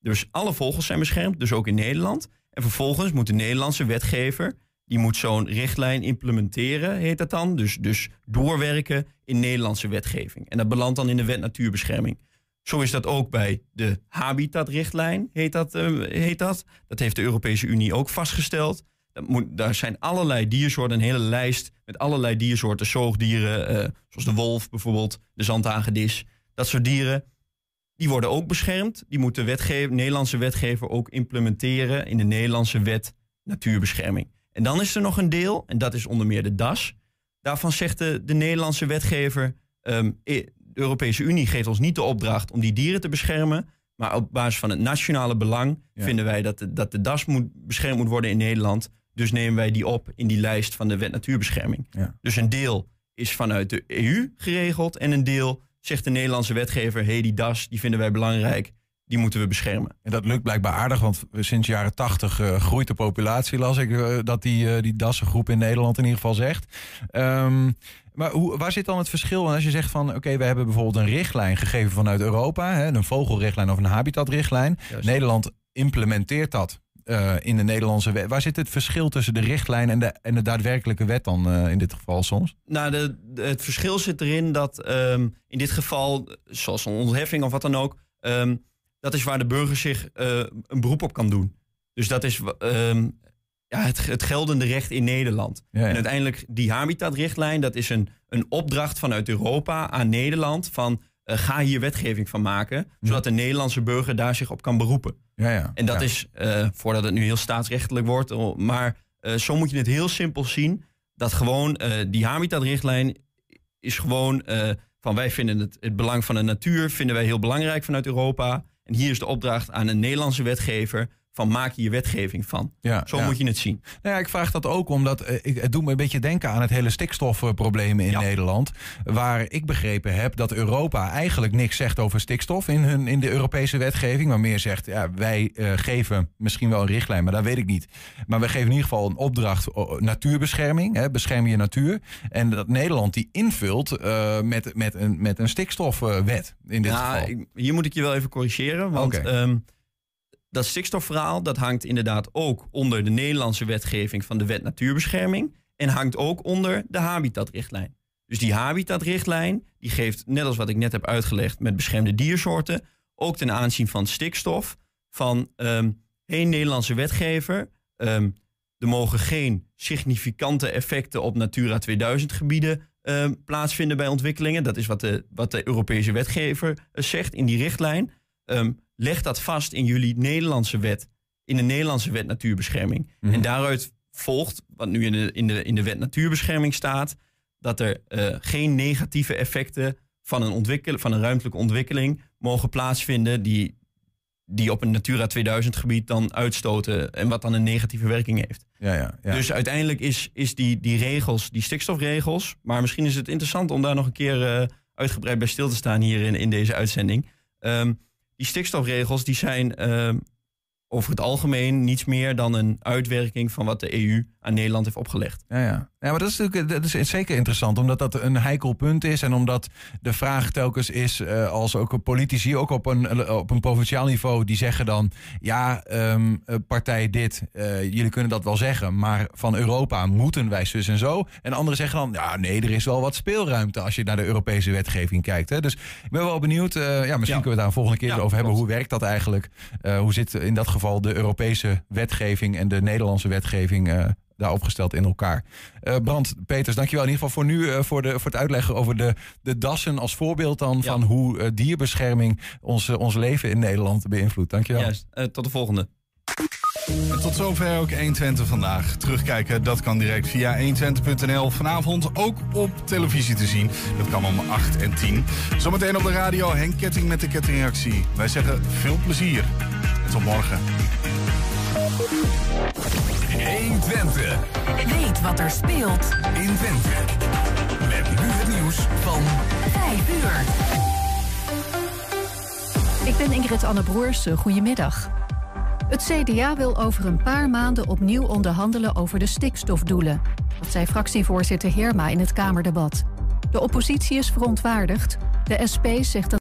[SPEAKER 18] Dus alle vogels zijn beschermd, dus ook in Nederland. En vervolgens moet de Nederlandse wetgever, die moet zo'n richtlijn implementeren, heet dat dan. Dus, dus doorwerken in Nederlandse wetgeving. En dat belandt dan in de wet natuurbescherming. Zo is dat ook bij de habitatrichtlijn, heet dat, eh, heet dat. Dat heeft de Europese Unie ook vastgesteld. Dat moet, daar zijn allerlei diersoorten, een hele lijst met allerlei diersoorten, zoogdieren, eh, zoals de wolf bijvoorbeeld, de zandhagedis. Dat soort dieren, die worden ook beschermd. Die moet de Nederlandse wetgever ook implementeren in de Nederlandse wet natuurbescherming. En dan is er nog een deel, en dat is onder meer de DAS. Daarvan zegt de, de Nederlandse wetgever, ehm, eh, de Europese Unie geeft ons niet de opdracht om die dieren te beschermen. Maar op basis van het nationale belang
[SPEAKER 2] Ja.
[SPEAKER 18] vinden wij dat de, dat de DAS moet, beschermd moet worden in Nederland. Dus nemen wij die op in die lijst van de wet natuurbescherming.
[SPEAKER 2] Ja.
[SPEAKER 18] Dus een deel is vanuit de EU geregeld en een deel zegt de Nederlandse wetgever, hey, die DAS die vinden wij belangrijk, die moeten we beschermen.
[SPEAKER 2] En dat lukt blijkbaar aardig, want sinds de jaren tachtig eh, groeit de populatie, las ik, eh, dat die, eh, die dassengroep in Nederland in ieder geval zegt. Ehm, maar hoe, waar zit dan het verschil? Als je zegt van, oké, we hebben bijvoorbeeld een richtlijn gegeven vanuit Europa, hè, een vogelrichtlijn of een habitatrichtlijn. Nederland implementeert dat in de Nederlandse wet. Waar zit het verschil tussen de richtlijn en de, en de daadwerkelijke wet dan in dit geval soms?
[SPEAKER 18] Nou, de, de- het verschil zit erin dat ehm, in dit geval, zoals een ontheffing of wat dan ook, ehm, dat is waar de burger zich eh, een beroep op kan doen. Dus dat is ehm, ja, het, het geldende recht in Nederland.
[SPEAKER 2] Ja, ja.
[SPEAKER 18] En uiteindelijk die habitatrichtlijn, dat is een, een opdracht vanuit Europa aan Nederland van eh, ga hier wetgeving van maken, zodat de Nederlandse burger daar zich op kan beroepen.
[SPEAKER 2] Ja, ja.
[SPEAKER 18] En dat is, eh, voordat het nu heel staatsrechtelijk wordt, maar zo moet je het heel simpel zien. Dat gewoon die habitatrichtlijn is gewoon van wij vinden het, het belang van de natuur vinden wij heel belangrijk vanuit Europa. En hier is de opdracht aan een Nederlandse wetgever van maak hier wetgeving van.
[SPEAKER 2] Ja,
[SPEAKER 18] Zo
[SPEAKER 2] ja.
[SPEAKER 18] moet je het zien.
[SPEAKER 2] Nou ja, ik vraag dat ook omdat eh, ik, het doet me een beetje denken aan het hele stikstofprobleem in Nederland. Waar ik begrepen heb dat Europa eigenlijk niks zegt over stikstof in, hun, in de Europese wetgeving. Maar meer zegt, ja, wij eh, geven misschien wel een richtlijn, maar dat weet ik niet. Maar we geven in ieder geval een opdracht, oh, natuurbescherming, hè, bescherm je natuur. En dat Nederland die invult eh, met, met, een, met een stikstofwet in dit
[SPEAKER 18] Nou,
[SPEAKER 2] geval.
[SPEAKER 18] ik- hier moet ik je wel even corrigeren. Want dat stikstofverhaal dat hangt inderdaad ook onder de Nederlandse wetgeving van de wet natuurbescherming. En hangt ook onder de habitatrichtlijn. Dus die habitatrichtlijn die geeft, net als wat ik net heb uitgelegd met beschermde diersoorten, ook ten aanzien van stikstof van ehm hey, Nederlandse wetgever. ehm, er mogen geen significante effecten op Natura 2000 gebieden ehm, plaatsvinden bij ontwikkelingen. Dat is wat de, wat de Europese wetgever eh, zegt in die richtlijn. Ehm, leg dat vast in jullie Nederlandse wet, in de Nederlandse wet natuurbescherming. En daaruit volgt, wat nu in de, in, de, in de wet natuurbescherming staat, dat er eh, geen negatieve effecten van een, ontwikkel, van een ruimtelijke ontwikkeling mogen plaatsvinden die, die op een Natura 2000 gebied dan uitstoten en wat dan een negatieve werking heeft.
[SPEAKER 2] Ja, ja, ja.
[SPEAKER 18] Dus uiteindelijk is, is die, die regels, die stikstofregels, maar misschien is het interessant om daar nog een keer eh, uitgebreid bij stil te staan hier in, in deze uitzending. Ehm, die stikstofregels die zijn ehm, over het algemeen niets meer dan een uitwerking van wat de EU aan Nederland heeft opgelegd.
[SPEAKER 2] Ja, ja. Ja, maar dat is natuurlijk dat is zeker interessant, omdat dat een heikel punt is. En omdat de vraag telkens is, eh, als ook politici, ook op een, op een provinciaal niveau, die zeggen dan: ja, eh, partij dit, eh, jullie kunnen dat wel zeggen, maar van Europa moeten wij zus en zo. En anderen zeggen dan: ja, nee, er is wel wat speelruimte als je naar de Europese wetgeving kijkt. Hè. Dus ik ben wel benieuwd. ja, misschien kunnen we het daar een volgende keer over hebben. Hoe werkt dat eigenlijk? Hoe zit in dat geval de Europese wetgeving en de Nederlandse wetgeving daar opgesteld in elkaar? Eh Brand, Peters, dankjewel in ieder geval voor nu eh, voor, de, voor het uitleggen over de, de dassen als voorbeeld dan van hoe eh, dierbescherming ons, ons leven in Nederland beïnvloedt. Dankjewel.
[SPEAKER 18] Juist. Eh, tot de volgende.
[SPEAKER 3] En tot zover ook 120 vandaag. Terugkijken, dat kan direct via 120.nl. Vanavond ook op televisie te zien. Dat kan om 8 en 10. Zometeen op de radio Henk Ketting met de kettingreactie. Wij zeggen veel plezier. Tot morgen.
[SPEAKER 4] 120. Weet wat er speelt in Twente. Met nu het nieuws van 5 uur.
[SPEAKER 19] Ik ben Ingrid Anne Broers. Goedemiddag. Het CDA wil over een paar maanden opnieuw onderhandelen over de stikstofdoelen. Dat zei fractievoorzitter Heerma in het Kamerdebat. De oppositie is verontwaardigd. De SP zegt dat